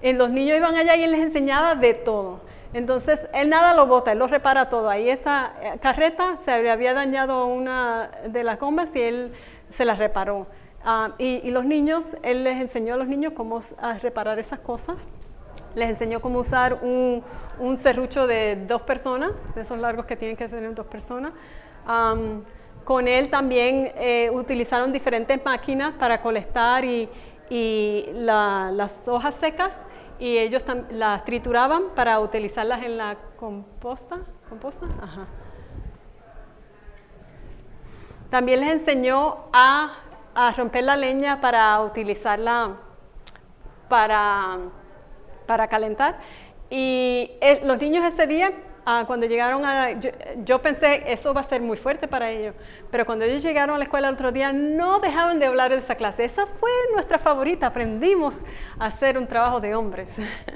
Los niños iban allá y él les enseñaba de todo. Entonces, él nada lo bota, él lo repara todo. Ahí esa eh, carreta se había dañado una de las gomas y él se las reparó. Ah, y, los niños, él les enseñó a los niños cómo reparar esas cosas Les enseñó cómo usar un, un serrucho de dos personas, de esos largos que tienen que tener dos personas. con él también eh, utilizaron diferentes máquinas para colectar y, y las hojas secas y ellos las trituraban para utilizarlas en la composta. ¿Composta? Ajá. También les enseñó a, romper la leña para utilizarla para, para calentar. Y eh, los niños ese día Ah, cuando llegaron a, yo, pensé, eso va a ser muy fuerte para ellos, pero cuando ellos llegaron a la escuela el otro día, no dejaban de hablar de esa clase. Esa fue nuestra favorita, aprendimos a hacer un trabajo de hombres.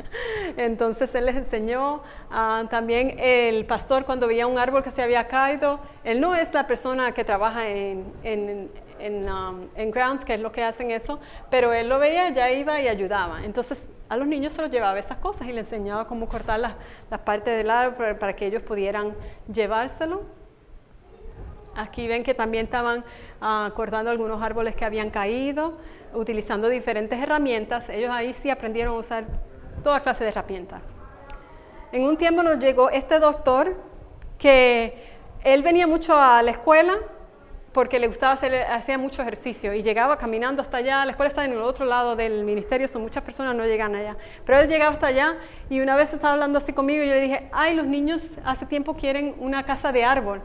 Entonces él les enseñó ah, también el pastor cuando veía un árbol que se había caído, él no es la persona que trabaja en, en, en, um, en grounds, que es lo que hacen eso, pero él lo veía, ya iba y ayudaba. Entonces a los niños se los llevaba esas cosas y les enseñaba cómo cortar las, partes del árbol para, que ellos pudieran llevárselo. Aquí ven que también estaban ah, cortando algunos árboles que habían caído, utilizando diferentes herramientas. Ellos ahí sí aprendieron a usar toda clase de herramientas. En un tiempo nos llegó este doctor que él venía mucho a la escuela porque le gustaba hacer, hacía mucho ejercicio y llegaba caminando hasta allá, la escuela está en el otro lado del ministerio, son muchas personas no llegan allá, pero él llegaba hasta allá y una vez estaba hablando así conmigo y yo le dije, ay, los niños hace tiempo quieren una casa de árbol,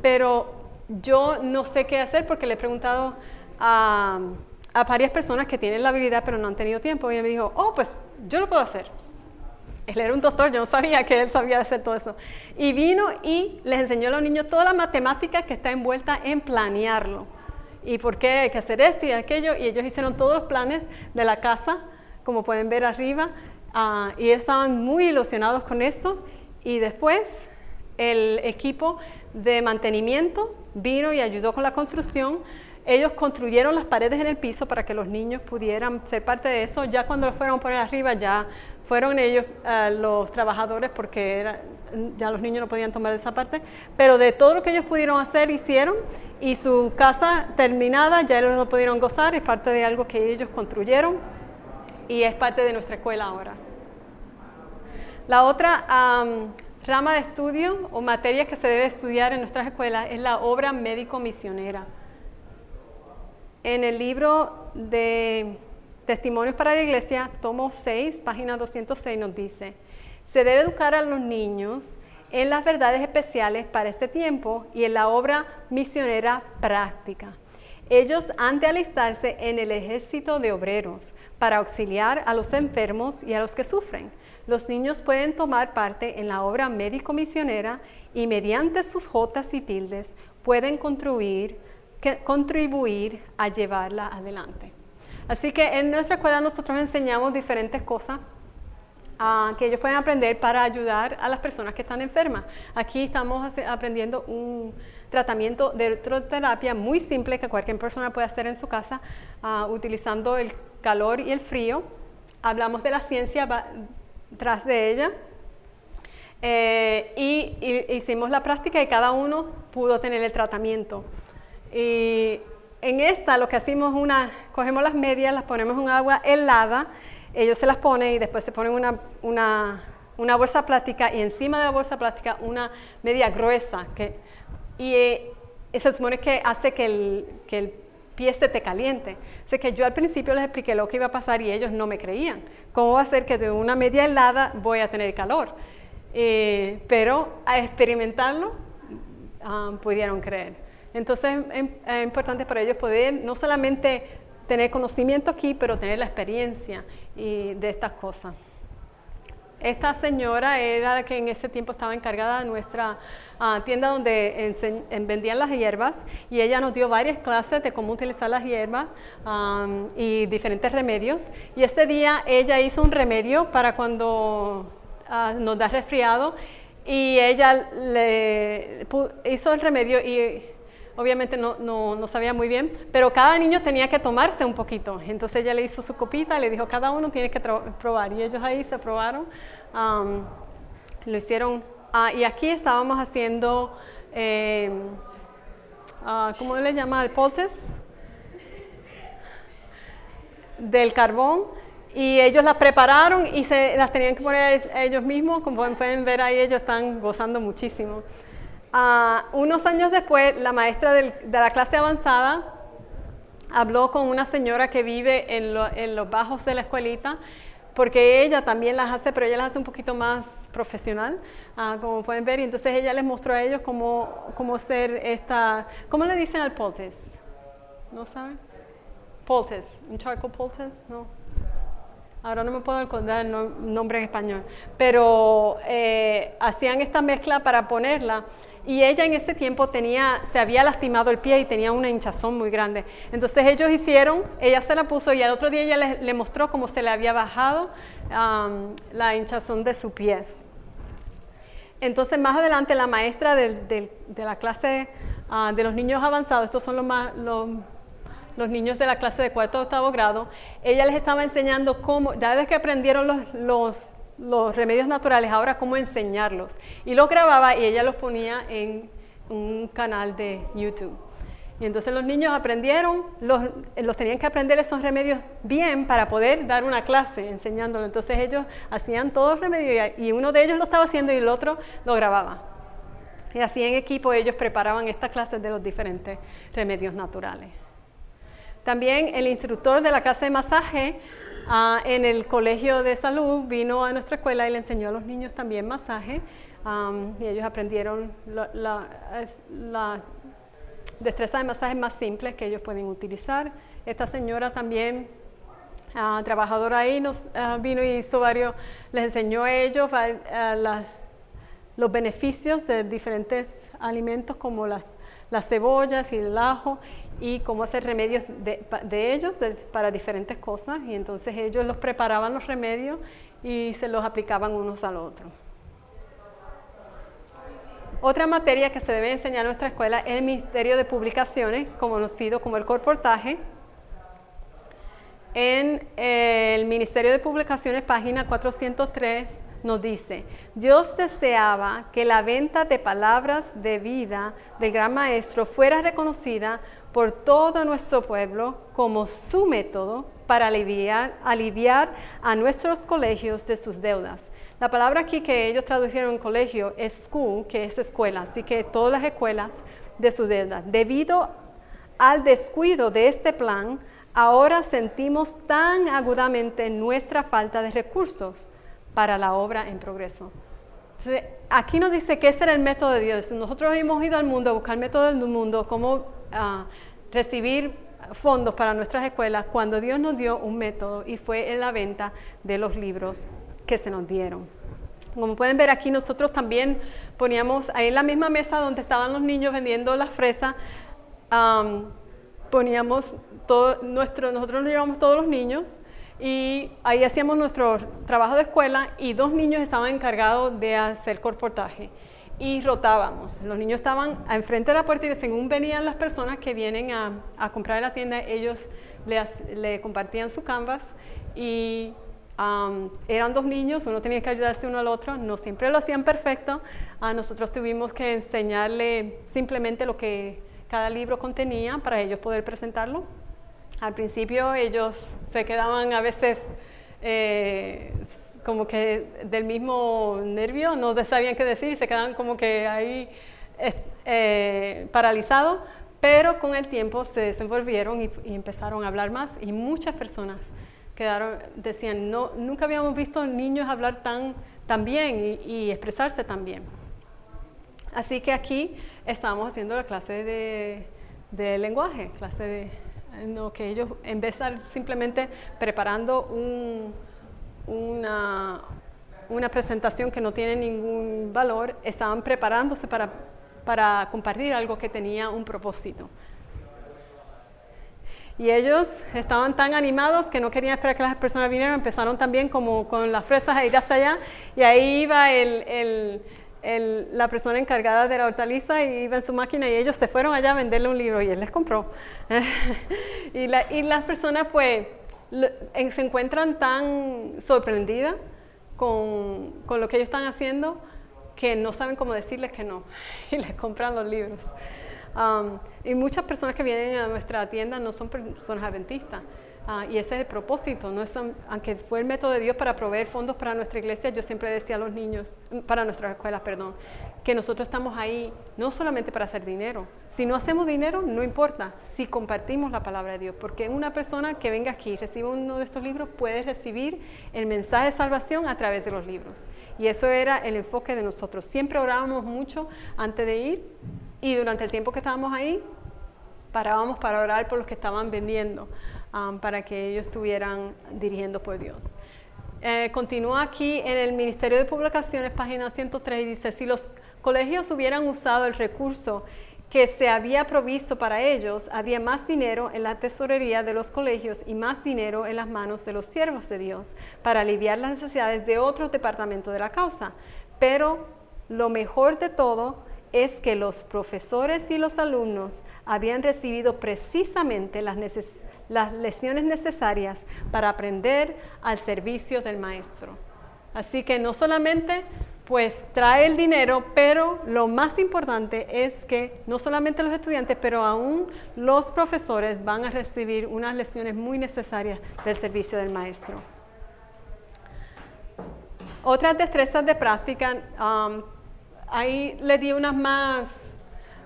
pero yo no sé qué hacer porque le he preguntado a, a varias personas que tienen la habilidad pero no han tenido tiempo y él me dijo, oh, pues yo lo puedo hacer. Él era un doctor, yo no sabía que él sabía hacer todo eso. Y vino y les enseñó a los niños toda la matemática que está envuelta en planearlo. Y por qué hay que hacer esto y aquello. Y ellos hicieron todos los planes de la casa, como pueden ver arriba. Ah, y estaban muy ilusionados con esto. Y después el equipo de mantenimiento vino y ayudó con la construcción. Ellos construyeron las paredes en el piso para que los niños pudieran ser parte de eso. Ya cuando lo fueron a poner arriba, ya fueron ellos los trabajadores porque ya los niños no podían tomar esa parte, pero de todo lo que ellos pudieron hacer, hicieron y su casa terminada ya ellos lo pudieron gozar, es parte de algo que ellos construyeron y es parte de nuestra escuela ahora. La otra rama de estudio o materia que se debe estudiar en nuestras escuelas es la obra médico-misionera. En el libro de Testimonios para la Iglesia, tomo 6, página 206, nos dice, se debe educar a los niños en las verdades especiales para este tiempo y en la obra misionera práctica. Ellos han de alistarse en el ejército de obreros para auxiliar a los enfermos y a los que sufren. Los niños pueden tomar parte en la obra médico-misionera y mediante sus jotas y tildes pueden contribuir, contribuir a llevarla adelante. Así que en nuestra escuela nosotros enseñamos diferentes cosas ah, que ellos pueden aprender para ayudar a las personas que están enfermas. Aquí estamos aprendiendo un tratamiento de electroterapia muy simple que cualquier persona puede hacer en su casa ah, utilizando el calor y el frío. Hablamos de la ciencia tras de ella. Eh, y, hicimos la práctica y cada uno pudo tener el tratamiento. Y en esta lo que hacemos una, cogemos las medias, las ponemos en agua helada, ellos se las ponen y después se ponen una, una, bolsa plástica y encima de la bolsa plástica una media gruesa que, y eh, se supone que hace que el, que el pie se te caliente. Así que yo al principio les expliqué lo que iba a pasar y ellos no me creían. ¿Cómo va a ser que de una media helada voy a tener calor? Eh, pero a experimentarlo ah, pudieron creer. Entonces es importante para ellos poder no solamente tener conocimiento aquí, pero tener la experiencia de estas cosas. Esta señora era la que en ese tiempo estaba encargada de nuestra ah, tienda donde vendían las hierbas y ella nos dio varias clases de cómo utilizar las hierbas y diferentes remedios. Y este día ella hizo un remedio para cuando ah, nos da resfriado y ella le hizo el remedio y obviamente no, no, sabía muy bien, pero cada niño tenía que tomarse un poquito. Entonces ella le hizo su copita, le dijo, cada uno tiene que probar. Y ellos ahí se probaron, lo hicieron. Ah, y aquí estábamos haciendo, eh, ¿cómo le llama? El poltes del carbón. y ellos las prepararon y se las tenían que poner ellos mismos, como pueden ver ahí, ellos están gozando muchísimo. Ah, unos años después, la maestra de la clase avanzada habló con una señora que vive en, los bajos de la escuelita, porque ella también las hace, pero ella las hace un poquito más profesional, ah, como pueden ver, y entonces ella les mostró a ellos cómo, cómo ser esta, ¿cómo le dicen al poultice? ¿No saben? Poultice, un charcoal poultice, no. Ahora no me puedo acordar el nombre en español, pero eh, hacían esta mezcla para ponerla y ella en ese tiempo tenía, se había lastimado el pie y tenía una hinchazón muy grande. Entonces ellos hicieron, ella se la puso y al otro día ella le, mostró cómo se le había bajado la hinchazón de su pies. Entonces más adelante la maestra de, la clase ah, de los niños avanzados, estos son los, más, los, niños de la clase de cuarto o octavo grado, ella les estaba enseñando cómo, ya desde que aprendieron los, los, los remedios naturales, ahora cómo enseñarlos. Y los grababa y ella los ponía en un canal de YouTube. Y entonces los niños aprendieron, los, los, tenían que aprender esos remedios bien para poder dar una clase enseñándolo. Entonces ellos hacían todos los remedios y uno de ellos lo estaba haciendo y el otro lo grababa. Y así en equipo ellos preparaban estas clases de los diferentes remedios naturales. También el instructor de la clase de masaje ah, en el colegio de salud vino a nuestra escuela y le enseñó a los niños también masaje. y ellos aprendieron la, la destreza de masaje más simples que ellos pueden utilizar. Esta señora también, uh, trabajadora ahí, nos ah, vino y hizo varios, les enseñó a ellos los beneficios de diferentes alimentos como las cebollas y el ajo y cómo hacer remedios de, de ellos para diferentes cosas. Y entonces ellos los preparaban los remedios y se los aplicaban unos al otro. Otra materia que se debe enseñar en nuestra escuela es el Ministerio de Publicaciones, conocido como el corportaje. En eh, el Ministerio de Publicaciones, página 403, nos dice, Dios deseaba que la venta de palabras de vida del gran maestro fuera reconocida por todo nuestro pueblo como su método para aliviar, aliviar a nuestros colegios de sus deudas la palabra aquí que ellos tradujeron en colegio es school, que es escuela, así que todas las escuelas de su deuda. Debido al descuido de este plan, ahora sentimos tan agudamente nuestra falta de recursos para la obra en progreso. aquí nos dice que ese era el método de Dios. Nosotros hemos ido al mundo a buscar métodos del mundo, cómo recibir fondos para nuestras escuelas, cuando Dios nos dio un método y fue en la venta de los libros que se nos dieron. Como pueden ver aquí, nosotros también poníamos ahí en la misma mesa donde estaban los niños vendiendo las fresas, poníamos todo nuestro, nosotros nos llevamos todos los niños y ahí hacíamos nuestro trabajo de escuela y dos niños estaban encargados de hacer corportaje y rotábamos. Los niños estaban enfrente de la puerta y según venían las personas que vienen a, comprar en la tienda, ellos le, le compartían su canvas y eran dos niños, uno tenía que ayudarse uno al otro, no siempre lo hacían perfecto, a nosotros tuvimos que enseñarle simplemente lo que cada libro contenía para ellos poder presentarlo. Al principio ellos se quedaban a veces eh, como que del mismo nervio, no sabían qué decir, se quedaban como que ahí eh, paralizados, pero con el tiempo se desenvolvieron y, y empezaron a hablar más y muchas personas quedaron, decían, no, nunca habíamos visto niños hablar tan, tan bien y, expresarse tan bien. Así que aquí estábamos haciendo la clase de, lenguaje, clase de no, que ellos en vez de estar simplemente preparando una, una presentación que no tiene ningún valor, estaban preparándose para, para compartir algo que tenía un propósito. Y ellos estaban tan animados que no querían esperar que las personas vinieran, empezaron también como con las fresas a ir hasta allá y ahí iba el, el, la persona encargada de la hortaliza y iba en su máquina y ellos se fueron allá a venderle un libro y él les compró. y, la, y, las personas pues se encuentran tan sorprendidas con, con lo que ellos están haciendo que no saben cómo decirles que no y les compran los libros. Y muchas personas que vienen a nuestra tienda no son personas adventistas, Ah, y ese es el propósito, no es, aunque fue el método de Dios para proveer fondos para nuestra iglesia, yo siempre decía a los niños, para nuestras escuelas, perdón, que nosotros estamos ahí no solamente para hacer dinero. Si no hacemos dinero, no importa, si compartimos la palabra de Dios, porque una persona que venga aquí y reciba uno de estos libros puede recibir el mensaje de salvación a través de los libros. Y eso era el enfoque de nosotros. Siempre orábamos mucho antes de ir y durante el tiempo que estábamos ahí, parábamos para orar por los que estaban vendiendo, um, para que ellos estuvieran dirigiendo por Dios. Eh, continúa aquí en el Ministerio de Publicaciones, página 103, y dice, si los colegios hubieran usado el recurso que se había provisto para ellos, habría más dinero en la tesorería de los colegios y más dinero en las manos de los siervos de Dios para aliviar las necesidades de otros departamentos de la causa. Pero lo mejor de todo es que los profesores y los alumnos habían recibido precisamente las, las lecciones necesarias para aprender al servicio del maestro. Así que no solamente pues trae el dinero, pero lo más importante es que no solamente los estudiantes, pero aún los profesores van a recibir unas lecciones muy necesarias del servicio del maestro. Otras destrezas de práctica, um, ahí les di unas más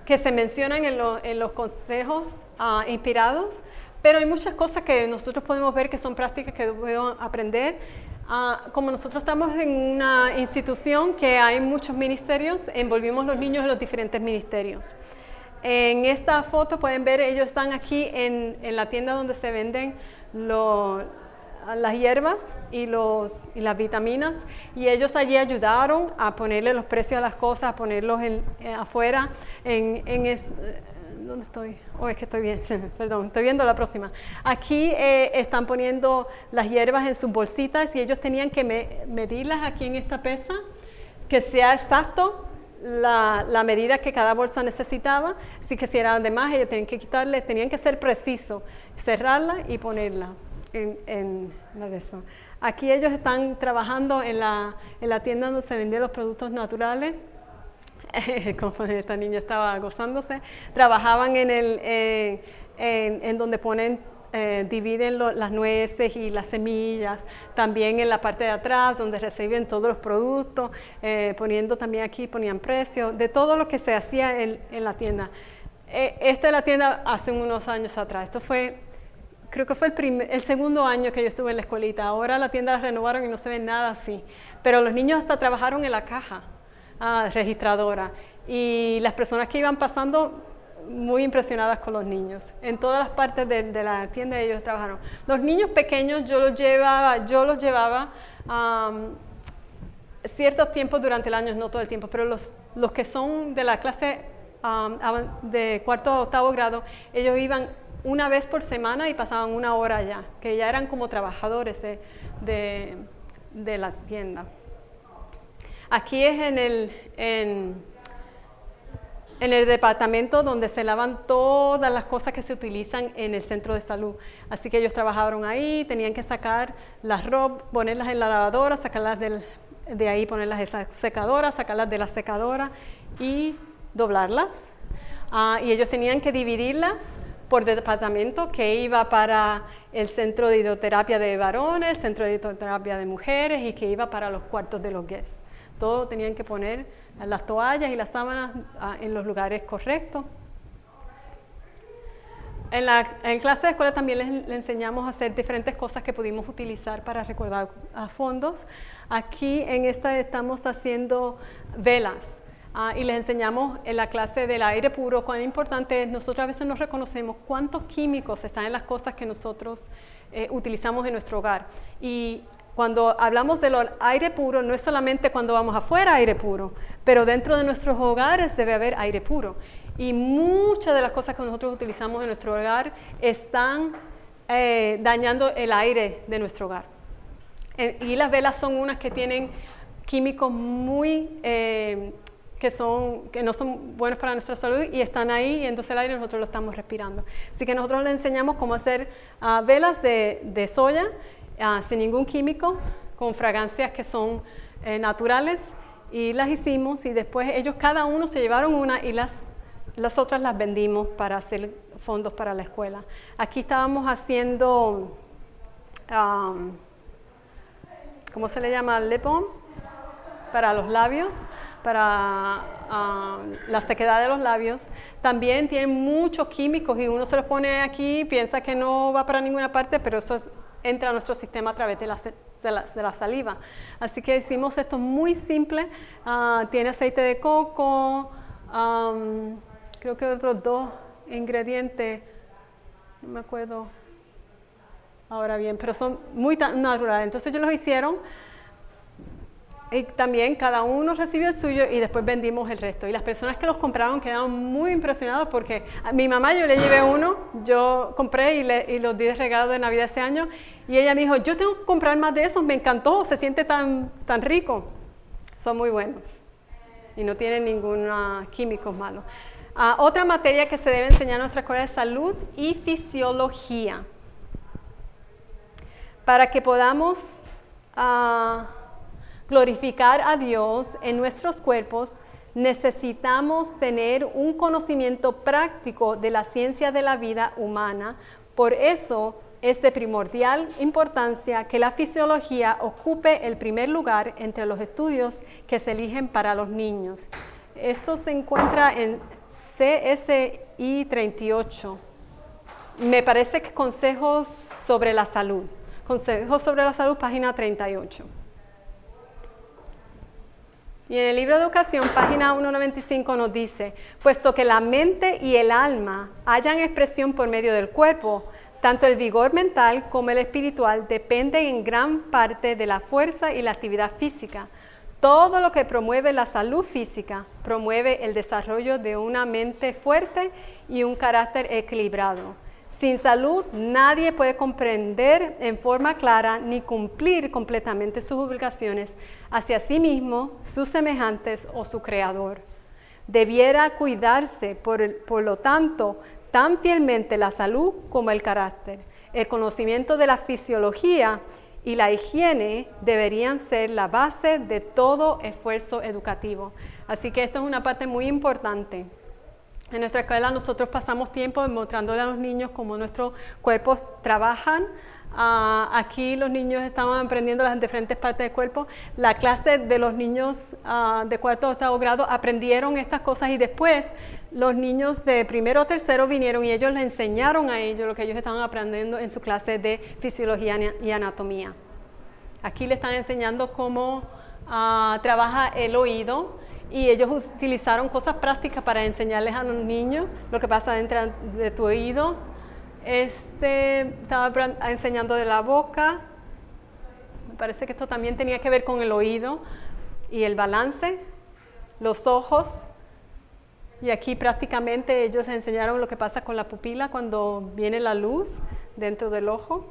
que se mencionan en, los consejos uh, inspirados, pero hay muchas cosas que nosotros podemos ver que son prácticas que debemos aprender Ah, como nosotros estamos en una institución que hay muchos ministerios, envolvimos los niños en los diferentes ministerios. En esta foto pueden ver, ellos están aquí en, la tienda donde se venden las hierbas y, los, las vitaminas y ellos allí ayudaron a ponerle los precios a las cosas, a ponerlos en, eh, afuera en, en ¿Dónde estoy? Oh, es que estoy bien, perdón, estoy viendo la próxima. Aquí eh, están poniendo las hierbas en sus bolsitas y ellos tenían que medirlas aquí en esta pesa, que sea exacto la, medida que cada bolsa necesitaba. Así que si eran de más, ellos tenían que quitarle, tenían que ser precisos, cerrarla y ponerla en, en la de eso. Aquí ellos están trabajando en la, en la tienda donde se venden los productos naturales como esta niña estaba gozándose, trabajaban en, el, en, donde ponen, eh, dividen las nueces y las semillas, también en la parte de atrás donde reciben todos los productos, eh, poniendo también aquí, ponían precios, de todo lo que se hacía en, la tienda. Eh, esta es la tienda hace unos años atrás, esto fue creo que fue el, primer, el, segundo año que yo estuve en la escuelita. Ahora la tienda la renovaron y no se ve nada así. Pero los niños hasta trabajaron en la caja ah, registradora. Y las personas que iban pasando muy impresionadas con los niños. En todas las partes de, la tienda ellos trabajaron. Los niños pequeños yo los llevaba, yo los llevaba ciertos tiempos durante el año, no todo el tiempo, pero los, los que son de la clase de cuarto o octavo grado, ellos iban una vez por semana y pasaban una hora allá, que ya eran como trabajadores de, de la tienda. Aquí es en el, en, el departamento donde se lavan todas las cosas que se utilizan en el centro de salud. Así que ellos trabajaron ahí, tenían que sacar las ropas, ponerlas en la lavadora, sacarlas de ahí, ponerlas en la secadora, sacarlas de la secadora y doblarlas. Ah, y ellos tenían que dividirlas por departamento que iba para el centro de hidroterapia de varones, centro de hidroterapia de mujeres y que iba para los cuartos de los guests todo tenían que poner las toallas y las sábanas ah, en los lugares correctos. En, la, en clase de escuela también les, enseñamos a hacer diferentes cosas que pudimos utilizar para recordar a fondos. Aquí en esta estamos haciendo velas ah, y les enseñamos en la clase del aire puro cuán importante es. Nosotros a veces no reconocemos cuántos químicos están en las cosas que nosotros eh, utilizamos en nuestro hogar. Y cuando hablamos del aire puro, no es solamente cuando vamos afuera aire puro, pero dentro de nuestros hogares debe haber aire puro. Y muchas de las cosas que nosotros utilizamos en nuestro hogar están eh, dañando el aire de nuestro hogar. Eh, y las velas son unas que tienen químicos muy eh, que, son, que no son buenos para nuestra salud y están ahí y entonces el aire nosotros lo estamos respirando. Así que nosotros les enseñamos cómo hacer ah, velas de, de soya Ah, sin ningún químico, con fragancias que son eh, naturales y las hicimos y después ellos cada uno se llevaron una y las, las otras las vendimos para hacer fondos para la escuela. Aquí estábamos haciendo um, ¿cómo se le llama? Lip para los labios, para la sequedad de los labios. También tienen muchos químicos y uno se los pone aquí, piensa que no va para ninguna parte, pero eso entra a nuestro sistema a través de la, de la, saliva. Así que hicimos esto muy simple. Ah, tiene aceite de coco, um, creo que otros dos ingredientes, no me acuerdo ahora bien, pero son muy naturales. Entonces ellos los hicieron y también cada uno recibió el suyo y después vendimos el resto. Y las personas que los compraron quedaron muy impresionadas porque a mi mamá yo le llevé uno, yo compré y, le, y los di de regalo de Navidad ese año y ella me dijo, yo tengo que comprar más de esos, me encantó, se siente tan, tan rico. Son muy buenos y no tienen ningún químico malo. Ah, otra materia que se debe enseñar en nuestra escuela es salud y fisiología. Para que podamos... Uh, glorificar a Dios en nuestros cuerpos, necesitamos tener un conocimiento práctico de la ciencia de la vida humana. Por eso es de primordial importancia que la fisiología ocupe el primer lugar entre los estudios que se eligen para los niños. Esto se encuentra en CSI 38. Me parece que consejos sobre la salud. Consejos sobre la salud, página 38. Y en el libro de educación, página 195 nos dice, puesto que la mente y el alma hayan expresión por medio del cuerpo, tanto el vigor mental como el espiritual dependen en gran parte de la fuerza y la actividad física. Todo lo que promueve la salud física promueve el desarrollo de una mente fuerte y un carácter equilibrado. Sin salud nadie puede comprender en forma clara ni cumplir completamente sus obligaciones hacia sí mismo, sus semejantes o su creador. Debiera cuidarse, por, por lo tanto, tan fielmente la salud como el carácter. El conocimiento de la fisiología y la higiene deberían ser la base de todo esfuerzo educativo. Así que esto es una parte muy importante. En nuestra escuela nosotros pasamos tiempo mostrándole a los niños cómo nuestros cuerpos trabajan. Ah, aquí los niños estaban aprendiendo las diferentes partes del cuerpo. La clase de los niños uh, de cuarto o octavo grado aprendieron estas cosas y después los niños de primero o tercero vinieron y ellos le enseñaron a ellos lo que ellos estaban aprendiendo en su clase de fisiología y anatomía. Aquí le están enseñando cómo ah, trabaja el oído, y ellos utilizaron cosas prácticas para enseñarles a los niños lo que pasa dentro de tu oído. Este estaba enseñando de la boca. Me parece que esto también tenía que ver con el oído y el balance, los ojos. Y aquí prácticamente ellos enseñaron lo que pasa con la pupila cuando viene la luz dentro del ojo.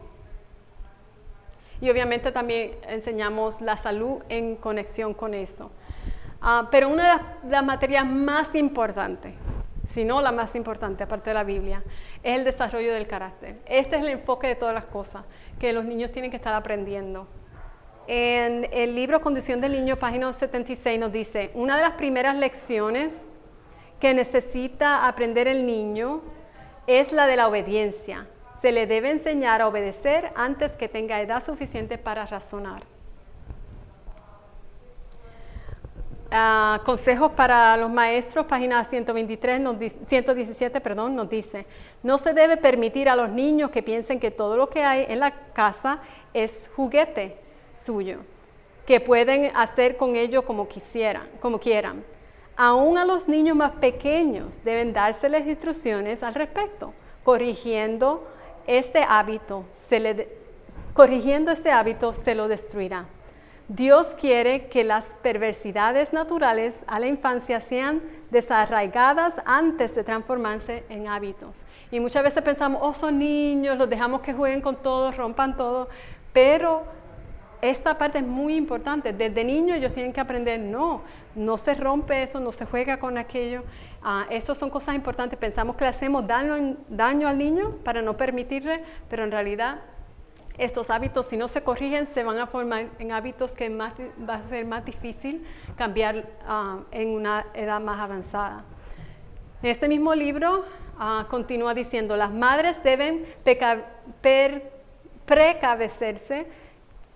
Y obviamente también enseñamos la salud en conexión con eso. Ah, pero una de las, materias más importantes, si no la más importante aparte de la Biblia, es el desarrollo del carácter. Este es el enfoque de todas las cosas que los niños tienen que estar aprendiendo. En el libro Condición del Niño, página 76, nos dice, una de las primeras lecciones que necesita aprender el niño es la de la obediencia. Se le debe enseñar a obedecer antes que tenga edad suficiente para razonar. Ah, consejos para los maestros, página 123, 117, perdón, nos dice, no se debe permitir a los niños que piensen que todo lo que hay en la casa es juguete suyo, que pueden hacer con ello como quisieran, como quieran. Aún a los niños más pequeños deben dárseles instrucciones al respecto, corrigiendo este hábito, se le, corrigiendo este hábito se lo destruirá. Dios quiere que las perversidades naturales a la infancia sean desarraigadas antes de transformarse en hábitos. Y muchas veces pensamos, oh, son niños, los dejamos que jueguen con todo, rompan todo, pero esta parte es muy importante. Desde niños ellos tienen que aprender, no, no se rompe eso, no se juega con aquello. Uh, Esas son cosas importantes. Pensamos que le hacemos daño al niño para no permitirle, pero en realidad estos hábitos, si no se corrigen, se van a formar en hábitos que va a ser más difícil cambiar ah, en una edad más avanzada. En este mismo libro ah, continúa diciendo, las madres deben precabecerse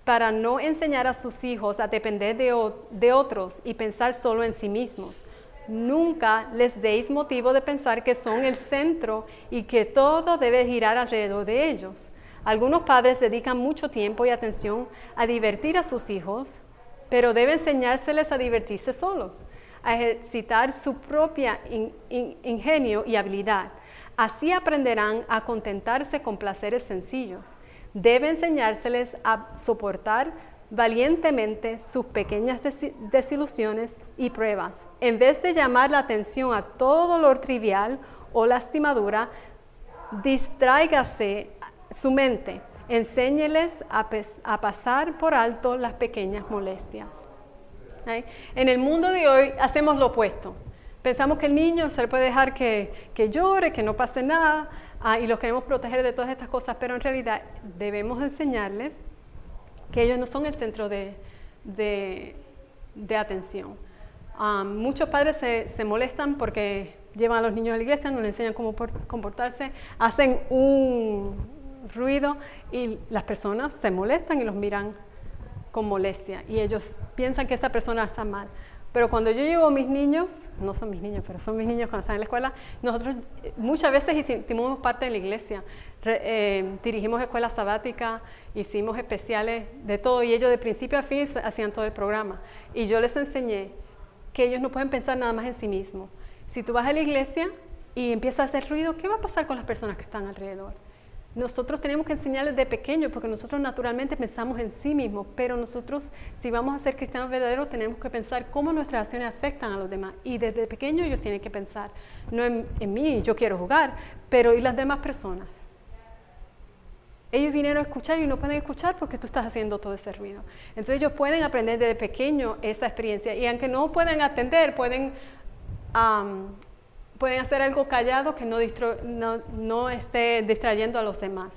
para no enseñar a sus hijos a depender de, de otros y pensar solo en sí mismos. Nunca les deis motivo de pensar que son el centro y que todo debe girar alrededor de ellos. Algunos padres dedican mucho tiempo y atención a divertir a sus hijos, pero debe enseñárseles a divertirse solos, a ejercitar su propia ingenio y habilidad. Así aprenderán a contentarse con placeres sencillos. Debe enseñárseles a soportar valientemente sus pequeñas desilusiones y pruebas. En vez de llamar la atención a todo dolor trivial o lastimadura, distráigase su mente. Enséñeles a, pasar por alto las pequeñas molestias. En el mundo de hoy hacemos lo opuesto. Pensamos que el niño se le puede dejar que, llore, que no pase nada, ah, y los queremos proteger de todas estas cosas, pero en realidad debemos enseñarles que ellos no son el centro de, atención. Muchos padres se, molestan porque llevan a los niños a la iglesia, no les enseñan cómo comportarse, hacen un ruido y las personas se molestan y los miran con molestia y ellos piensan que esta persona está mal. Pero cuando yo llevo a mis niños, no son mis niños, pero son mis niños cuando están en la escuela, nosotros muchas veces hicimos parte de la iglesia. Eh, dirigimos escuelas sabáticas, hicimos especiales de todo y ellos de principio a fin hacían todo el programa. Y yo les enseñé que ellos no pueden pensar nada más en sí mismos. Si tú vas a la iglesia y empiezas a hacer ruido, ¿qué va a pasar con las personas que están alrededor? Nosotros tenemos que enseñarles de pequeño, porque nosotros naturalmente pensamos en sí mismos, pero nosotros, si vamos a ser cristianos verdaderos, tenemos que pensar cómo nuestras acciones afectan a los demás. Y desde pequeño ellos tienen que pensar, no en, mí, yo quiero jugar, pero ¿y las demás personas? Ellos vinieron a escuchar y no pueden escuchar porque tú estás haciendo todo ese ruido. Entonces ellos pueden aprender desde pequeño esa experiencia y aunque no pueden atender, pueden pueden hacer algo callado que no, esté distrayendo a los demás.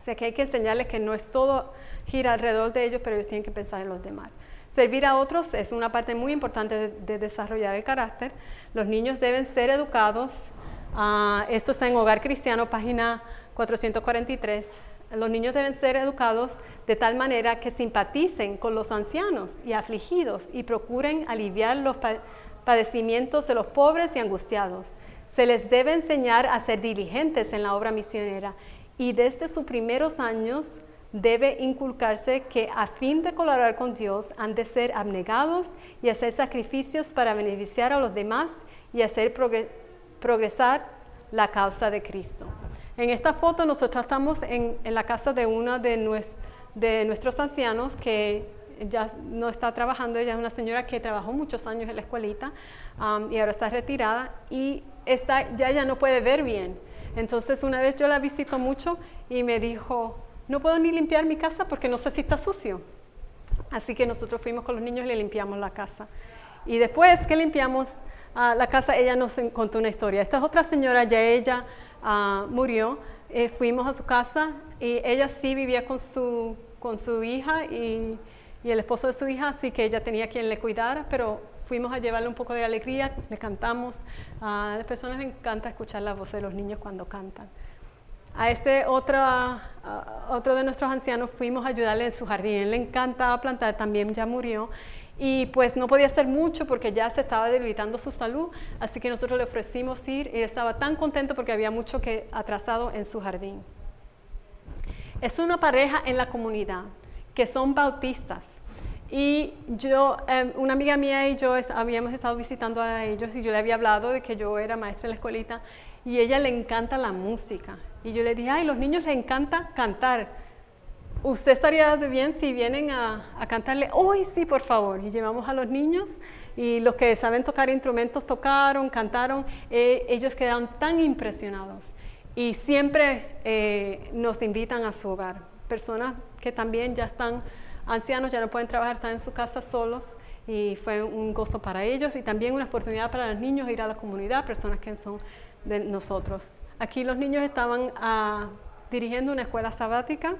O sea que hay que enseñarles que no es todo gira alrededor de ellos, pero ellos tienen que pensar en los demás. Servir a otros es una parte muy importante de, desarrollar el carácter. Los niños deben ser educados. Uh, esto está en Hogar Cristiano, página 443. Los niños deben ser educados de tal manera que simpaticen con los ancianos y afligidos y procuren aliviar los padecimientos de los pobres y angustiados. Se les debe enseñar a ser diligentes en la obra misionera y desde sus primeros años debe inculcarse que a fin de colaborar con Dios han de ser abnegados y hacer sacrificios para beneficiar a los demás y hacer progresar la causa de Cristo. En esta foto nosotros estamos en, la casa de uno de, nuestros ancianos que ya no está trabajando, ella es una señora que trabajó muchos años en la escuelita um, y ahora está retirada y está, ya ya no puede ver bien. Entonces una vez yo la visito mucho y me dijo, no puedo ni limpiar mi casa porque no sé si está sucio. Así que nosotros fuimos con los niños y le limpiamos la casa. Y después que limpiamos uh, la casa, ella nos contó una historia. Esta es otra señora, ya ella uh, murió, eh, fuimos a su casa y ella sí vivía con su, con su hija y y el esposo de su hija, así que ella tenía quien le cuidara, pero fuimos a llevarle un poco de alegría, le cantamos. A las personas les encanta escuchar la voz de los niños cuando cantan. A este otro, otro de nuestros ancianos fuimos a ayudarle en su jardín. Él le encanta plantar, también ya murió. Y pues no podía hacer mucho porque ya se estaba debilitando su salud, así que nosotros le ofrecimos ir y estaba tan contento porque había mucho que atrasado en su jardín. Es una pareja en la comunidad que son bautistas y yo, em, una amiga mía y yo habíamos estado visitando a ellos y yo le había hablado de que yo era maestra en la escuelita y a ella le encanta la música. Y yo le dije, ay, los niños les encanta cantar. ¿Usted estaría bien si vienen a, cantarle? Hoy sí, por favor. Y llevamos a los niños y los que saben tocar instrumentos tocaron, cantaron. Eh, ellos quedaron tan impresionados y siempre eh, nos invitan a su hogar. Personas que también ya están ancianos ya no pueden trabajar, están en su casa solos y fue un gozo para ellos y también una oportunidad para los niños ir a la comunidad, personas que son de nosotros. Aquí los niños estaban ah, dirigiendo una escuela sabática.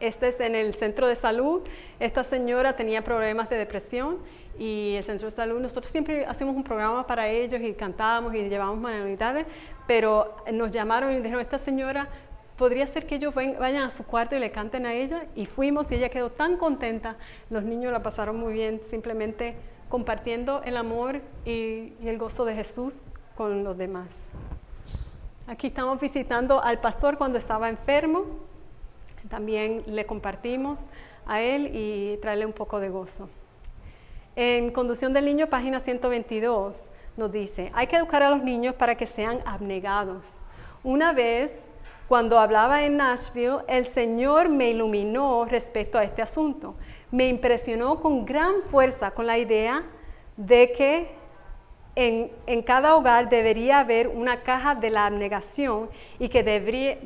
Este es en el centro de salud. Esta señora tenía problemas de depresión y el centro de salud, nosotros siempre hacemos un programa para ellos y cantábamos y llevamos manualidades, pero nos llamaron y dijeron, esta señora podría ser que ellos vayan a su cuarto y le canten a ella. Y fuimos y ella quedó tan contenta. Los niños la pasaron muy bien, simplemente compartiendo el amor y, el gozo de Jesús con los demás. Aquí estamos visitando al pastor cuando estaba enfermo. También le compartimos a él y traerle un poco de gozo. En Conducción del Niño, página 122, nos dice, hay que educar a los niños para que sean abnegados. Una vez, cuando hablaba en Nashville, el Señor me iluminó respecto a este asunto. Me impresionó con gran fuerza con la idea de que en, cada hogar debería haber una caja de la abnegación y que, debería,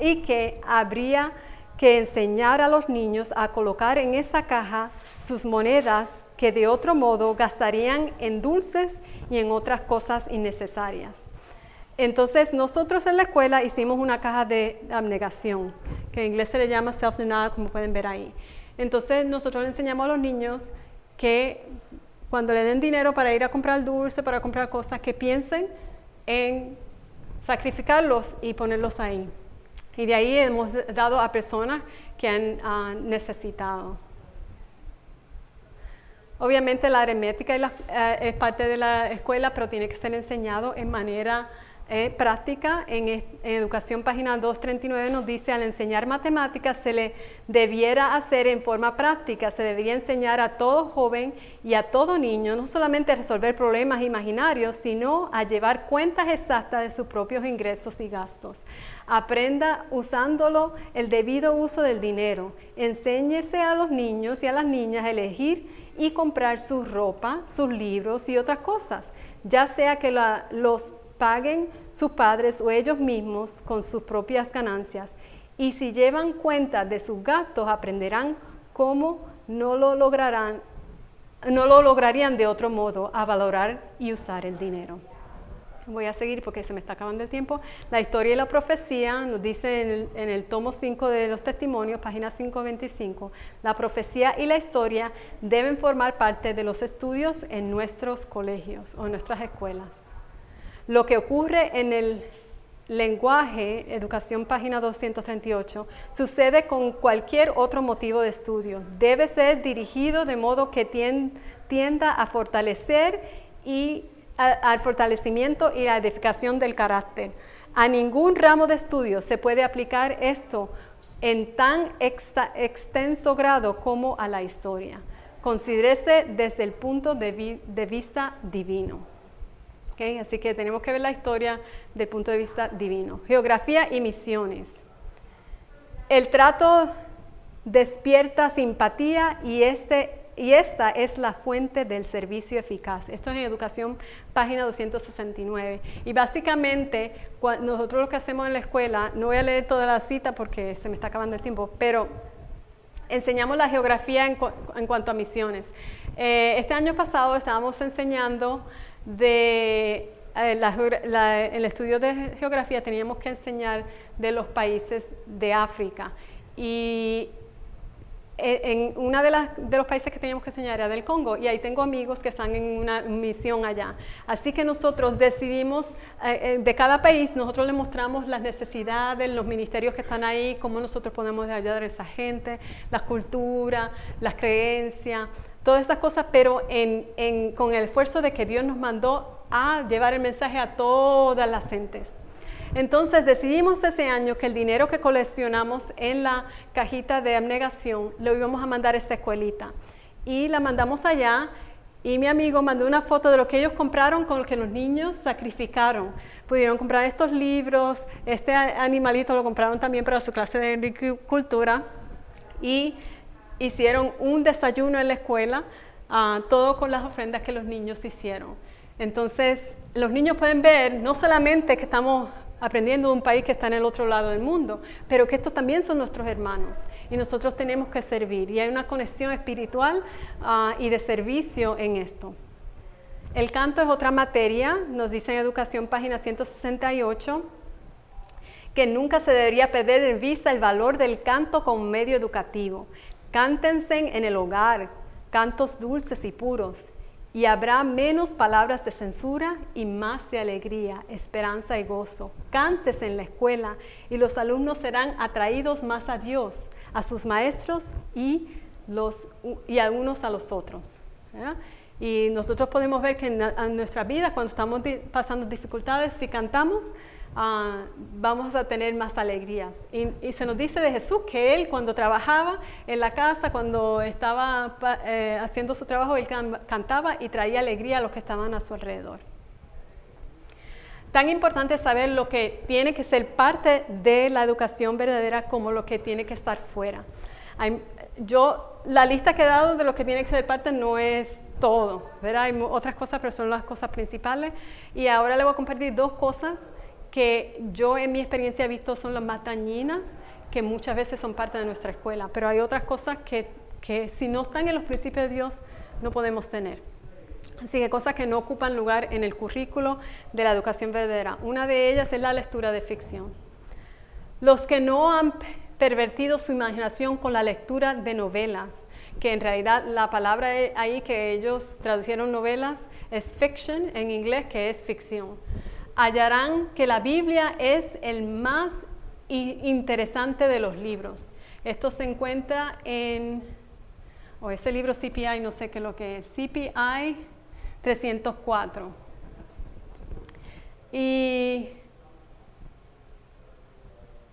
y que habría que enseñar a los niños a colocar en esa caja sus monedas que de otro modo gastarían en dulces y en otras cosas innecesarias. Entonces nosotros en la escuela hicimos una caja de abnegación, que en inglés se le llama self-denial, como pueden ver ahí. Entonces nosotros le enseñamos a los niños que cuando le den dinero para ir a comprar dulce, para comprar cosas, que piensen en sacrificarlos y ponerlos ahí. Y de ahí hemos dado a personas que han necesitado. Obviamente la aritmética eh, es parte de la escuela, pero tiene que ser enseñado en manera eh, práctica. En, Educación página 239 nos dice, al enseñar matemáticas se le debiera hacer en forma práctica, se debería enseñar a todo joven y a todo niño, no solamente a resolver problemas imaginarios, sino a llevar cuentas exactas de sus propios ingresos y gastos. Aprenda usándolo el debido uso del dinero. Enséñese a los niños y a las niñas a elegir y comprar su ropa, sus libros y otras cosas, ya sea que los paguen sus padres o ellos mismos con sus propias ganancias. Y si llevan cuenta de sus gastos, aprenderán cómo no lo lograrán, no lo lograrían de otro modo a valorar y usar el dinero. Voy a seguir porque se me está acabando el tiempo. La historia y la profecía nos dice en el, tomo 5 de los testimonios, página 525, la profecía y la historia deben formar parte de los estudios en nuestros colegios o en nuestras escuelas. Lo que ocurre en el lenguaje, educación página 238, sucede con cualquier otro motivo de estudio. Debe ser dirigido de modo que tienda a fortalecer y al fortalecimiento y la edificación del carácter. A ningún ramo de estudio se puede aplicar esto en tan extenso grado como a la historia. Considérese desde el punto de vista divino. Así que tenemos que ver la historia del punto de vista divino. Geografía y misiones. El trato despierta simpatía y, este, y esta es la fuente del servicio eficaz. Esto es en Educación, página 269. Y básicamente, nosotros lo que hacemos en la escuela, no voy a leer toda la cita porque se me está acabando el tiempo, pero enseñamos la geografía en, cuanto a misiones. Eh, este año pasado estábamos enseñando de eh, el estudio de geografía teníamos que enseñar de los países de África y eh, en una de, de los países que teníamos que enseñar era del Congo y ahí tengo amigos que están en una misión allá. Así que nosotros decidimos, eh, de cada país, nosotros les mostramos las necesidades, los ministerios que están ahí, cómo nosotros podemos ayudar a esa gente, las culturas, las creencias, todas esas cosas, pero con el esfuerzo de que Dios nos mandó a llevar el mensaje a todas las gentes. Entonces decidimos ese año que el dinero que coleccionamos en la cajita de abnegación lo íbamos a mandar a esta escuelita. Y la mandamos allá y mi amigo mandó una foto de lo que ellos compraron con lo que los niños sacrificaron. Pudieron comprar estos libros, este animalito lo compraron también para su clase de agricultura y hicieron un desayuno en la escuela, ah, todo con las ofrendas que los niños hicieron. Entonces, los niños pueden ver no solamente que estamos aprendiendo de un país que está en el otro lado del mundo, pero que estos también son nuestros hermanos y nosotros tenemos que servir. Y hay una conexión espiritual ah, y de servicio en esto. El canto es otra materia, nos dice en Educación, página 168 que nunca se debería perder de vista el valor del canto como medio educativo. Cántense en el hogar, cantos dulces y puros, y habrá menos palabras de censura y más de alegría, esperanza y gozo. Cantes en la escuela y los alumnos serán atraídos más a Dios, a sus maestros y, los, y a unos a los otros. Y nosotros podemos ver que en, nuestra vida, cuando estamos pasando dificultades, si cantamos, Ah, vamos a tener más alegrías. Y, se nos dice de Jesús que él cuando trabajaba en la casa, cuando estaba eh, haciendo su trabajo, él cantaba y traía alegría a los que estaban a su alrededor. Tan importante saber lo que tiene que ser parte de la educación verdadera como lo que tiene que estar fuera. yo, la lista que he dado de lo que tiene que ser parte no es todo, ¿verdad? Hay otras cosas, pero son las cosas principales. Y ahora le voy a compartir dos cosas que yo en mi experiencia he visto son las más dañinas, que muchas veces son parte de nuestra escuela, pero hay otras cosas que, que si no están en los principios de Dios no podemos tener. Así que cosas que no ocupan lugar en el currículo de la educación verdadera. Una de ellas es la lectura de ficción. Los que no han pervertido su imaginación con la lectura de novelas, que en realidad la palabra ahí que ellos traducieron novelas es fiction en inglés, que es ficción hallarán que la Biblia es el más interesante de los libros. Esto se encuentra en, o ese libro CPI, no sé qué es lo que es, CPI 304. Y,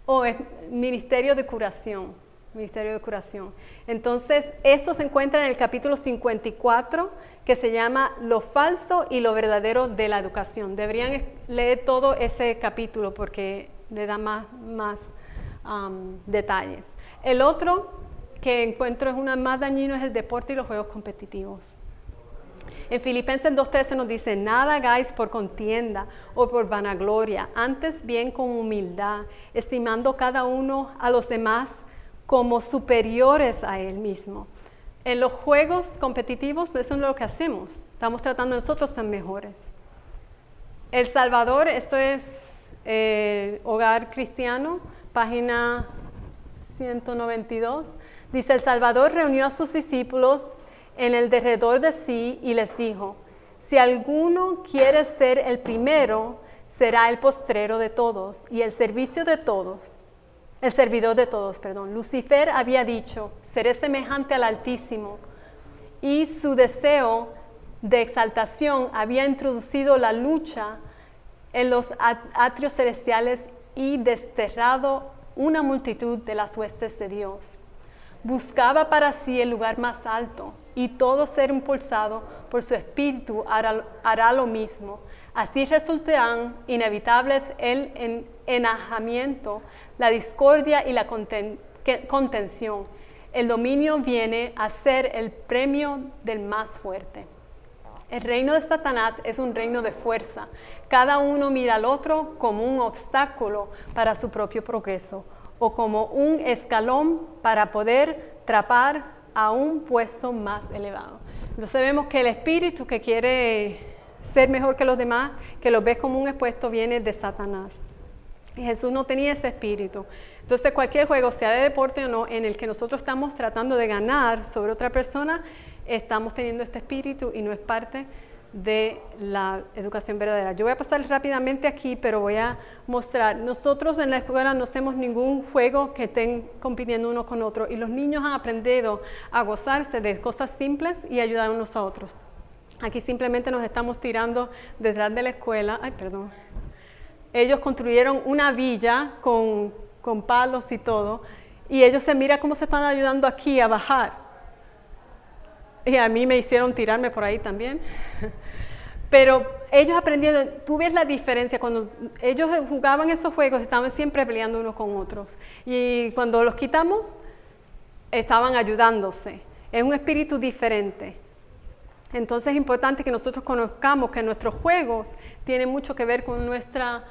o es Ministerio de Curación. Ministerio de Curación. Entonces, esto se encuentra en el capítulo 54, que se llama Lo falso y lo verdadero de la educación. Deberían leer todo ese capítulo porque le da más, más detalles. El otro que encuentro es una más dañino es el deporte y los juegos competitivos. En Filipenses 2.13 nos dice, nada hagáis por contienda o por vanagloria, antes bien con humildad, estimando cada uno a los demás como superiores a Él mismo. En los juegos competitivos eso es lo que hacemos. Estamos tratando nosotros ser mejores. El Salvador, esto es eh, Hogar Cristiano, página 192. Dice, el Salvador reunió a sus discípulos en el derredor de sí y les dijo, si alguno quiere ser el primero, será el postrero de todos y el servicio de todos el servidor de todos, perdón. Lucifer había dicho, seré semejante al Altísimo, y su deseo de exaltación había introducido la lucha en los atrios celestiales y desterrado una multitud de las huestes de Dios. Buscaba para sí el lugar más alto y todo ser impulsado por su espíritu hará, lo mismo. Así resultarán inevitables el enajamiento la discordia y la contención. El dominio viene a ser el premio del más fuerte. El reino de Satanás es un reino de fuerza. Cada uno mira al otro como un obstáculo para su propio progreso o como un escalón para poder trapar a un puesto más elevado. Entonces vemos que el espíritu que quiere ser mejor que los demás, que lo ves como un expuesto, viene de Satanás. Jesús no tenía ese espíritu. Entonces cualquier juego, sea de deporte o no, en el que nosotros estamos tratando de ganar sobre otra persona, estamos teniendo este espíritu y no es parte de la educación verdadera. Yo voy a pasar rápidamente aquí, pero voy a mostrar. Nosotros en la escuela no hacemos ningún juego que estén compitiendo uno con otro y los niños han aprendido a gozarse de cosas simples y ayudar unos a otros. Aquí simplemente nos estamos tirando detrás de la escuela. Ay, perdón ellos construyeron una villa con, palos y todo, y ellos se mira cómo se están ayudando aquí a bajar. Y a mí me hicieron tirarme por ahí también. Pero ellos aprendieron, tú ves la diferencia, cuando ellos jugaban esos juegos estaban siempre peleando unos con otros. Y cuando los quitamos, estaban ayudándose. Es un espíritu diferente. Entonces es importante que nosotros conozcamos que nuestros juegos tienen mucho que ver con nuestra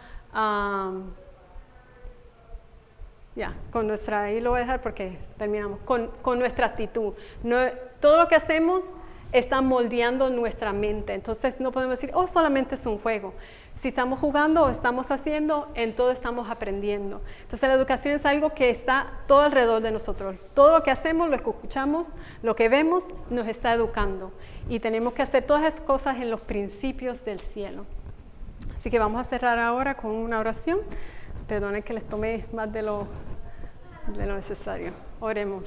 ya, con nuestra, ahí lo voy a dejar porque terminamos, con, nuestra actitud. No, todo lo que hacemos está moldeando nuestra mente. Entonces no podemos decir, oh, solamente es un juego. Si estamos jugando o estamos haciendo, en todo estamos aprendiendo. Entonces la educación es algo que está todo alrededor de nosotros. Todo lo que hacemos, lo que escuchamos, lo que vemos, nos está educando. Y tenemos que hacer todas esas cosas en los principios del cielo. Así que vamos a cerrar ahora con una oración. Perdonen que les tome más de lo, de lo necesario. Oremos.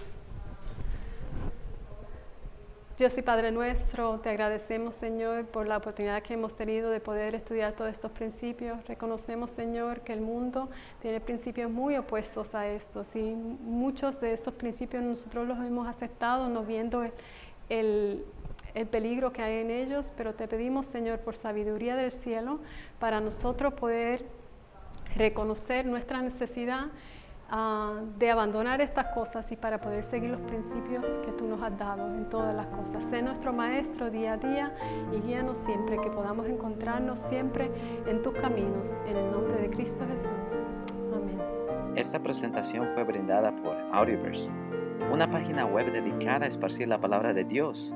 Dios y Padre nuestro, te agradecemos, Señor, por la oportunidad que hemos tenido de poder estudiar todos estos principios. Reconocemos, Señor, que el mundo tiene principios muy opuestos a estos y muchos de esos principios nosotros los hemos aceptado, no viendo el, el peligro que hay en ellos, pero te pedimos, Señor, por sabiduría del cielo, para nosotros poder reconocer nuestra necesidad Ah, de abandonar estas cosas y para poder seguir los principios que tú nos has dado en todas las cosas. Sé nuestro maestro día a día y guíanos siempre, que podamos encontrarnos siempre en tus caminos, en el nombre de Cristo Jesús. Amén. Esta presentación fue brindada por Audioverse, una página web dedicada a esparcir la palabra de Dios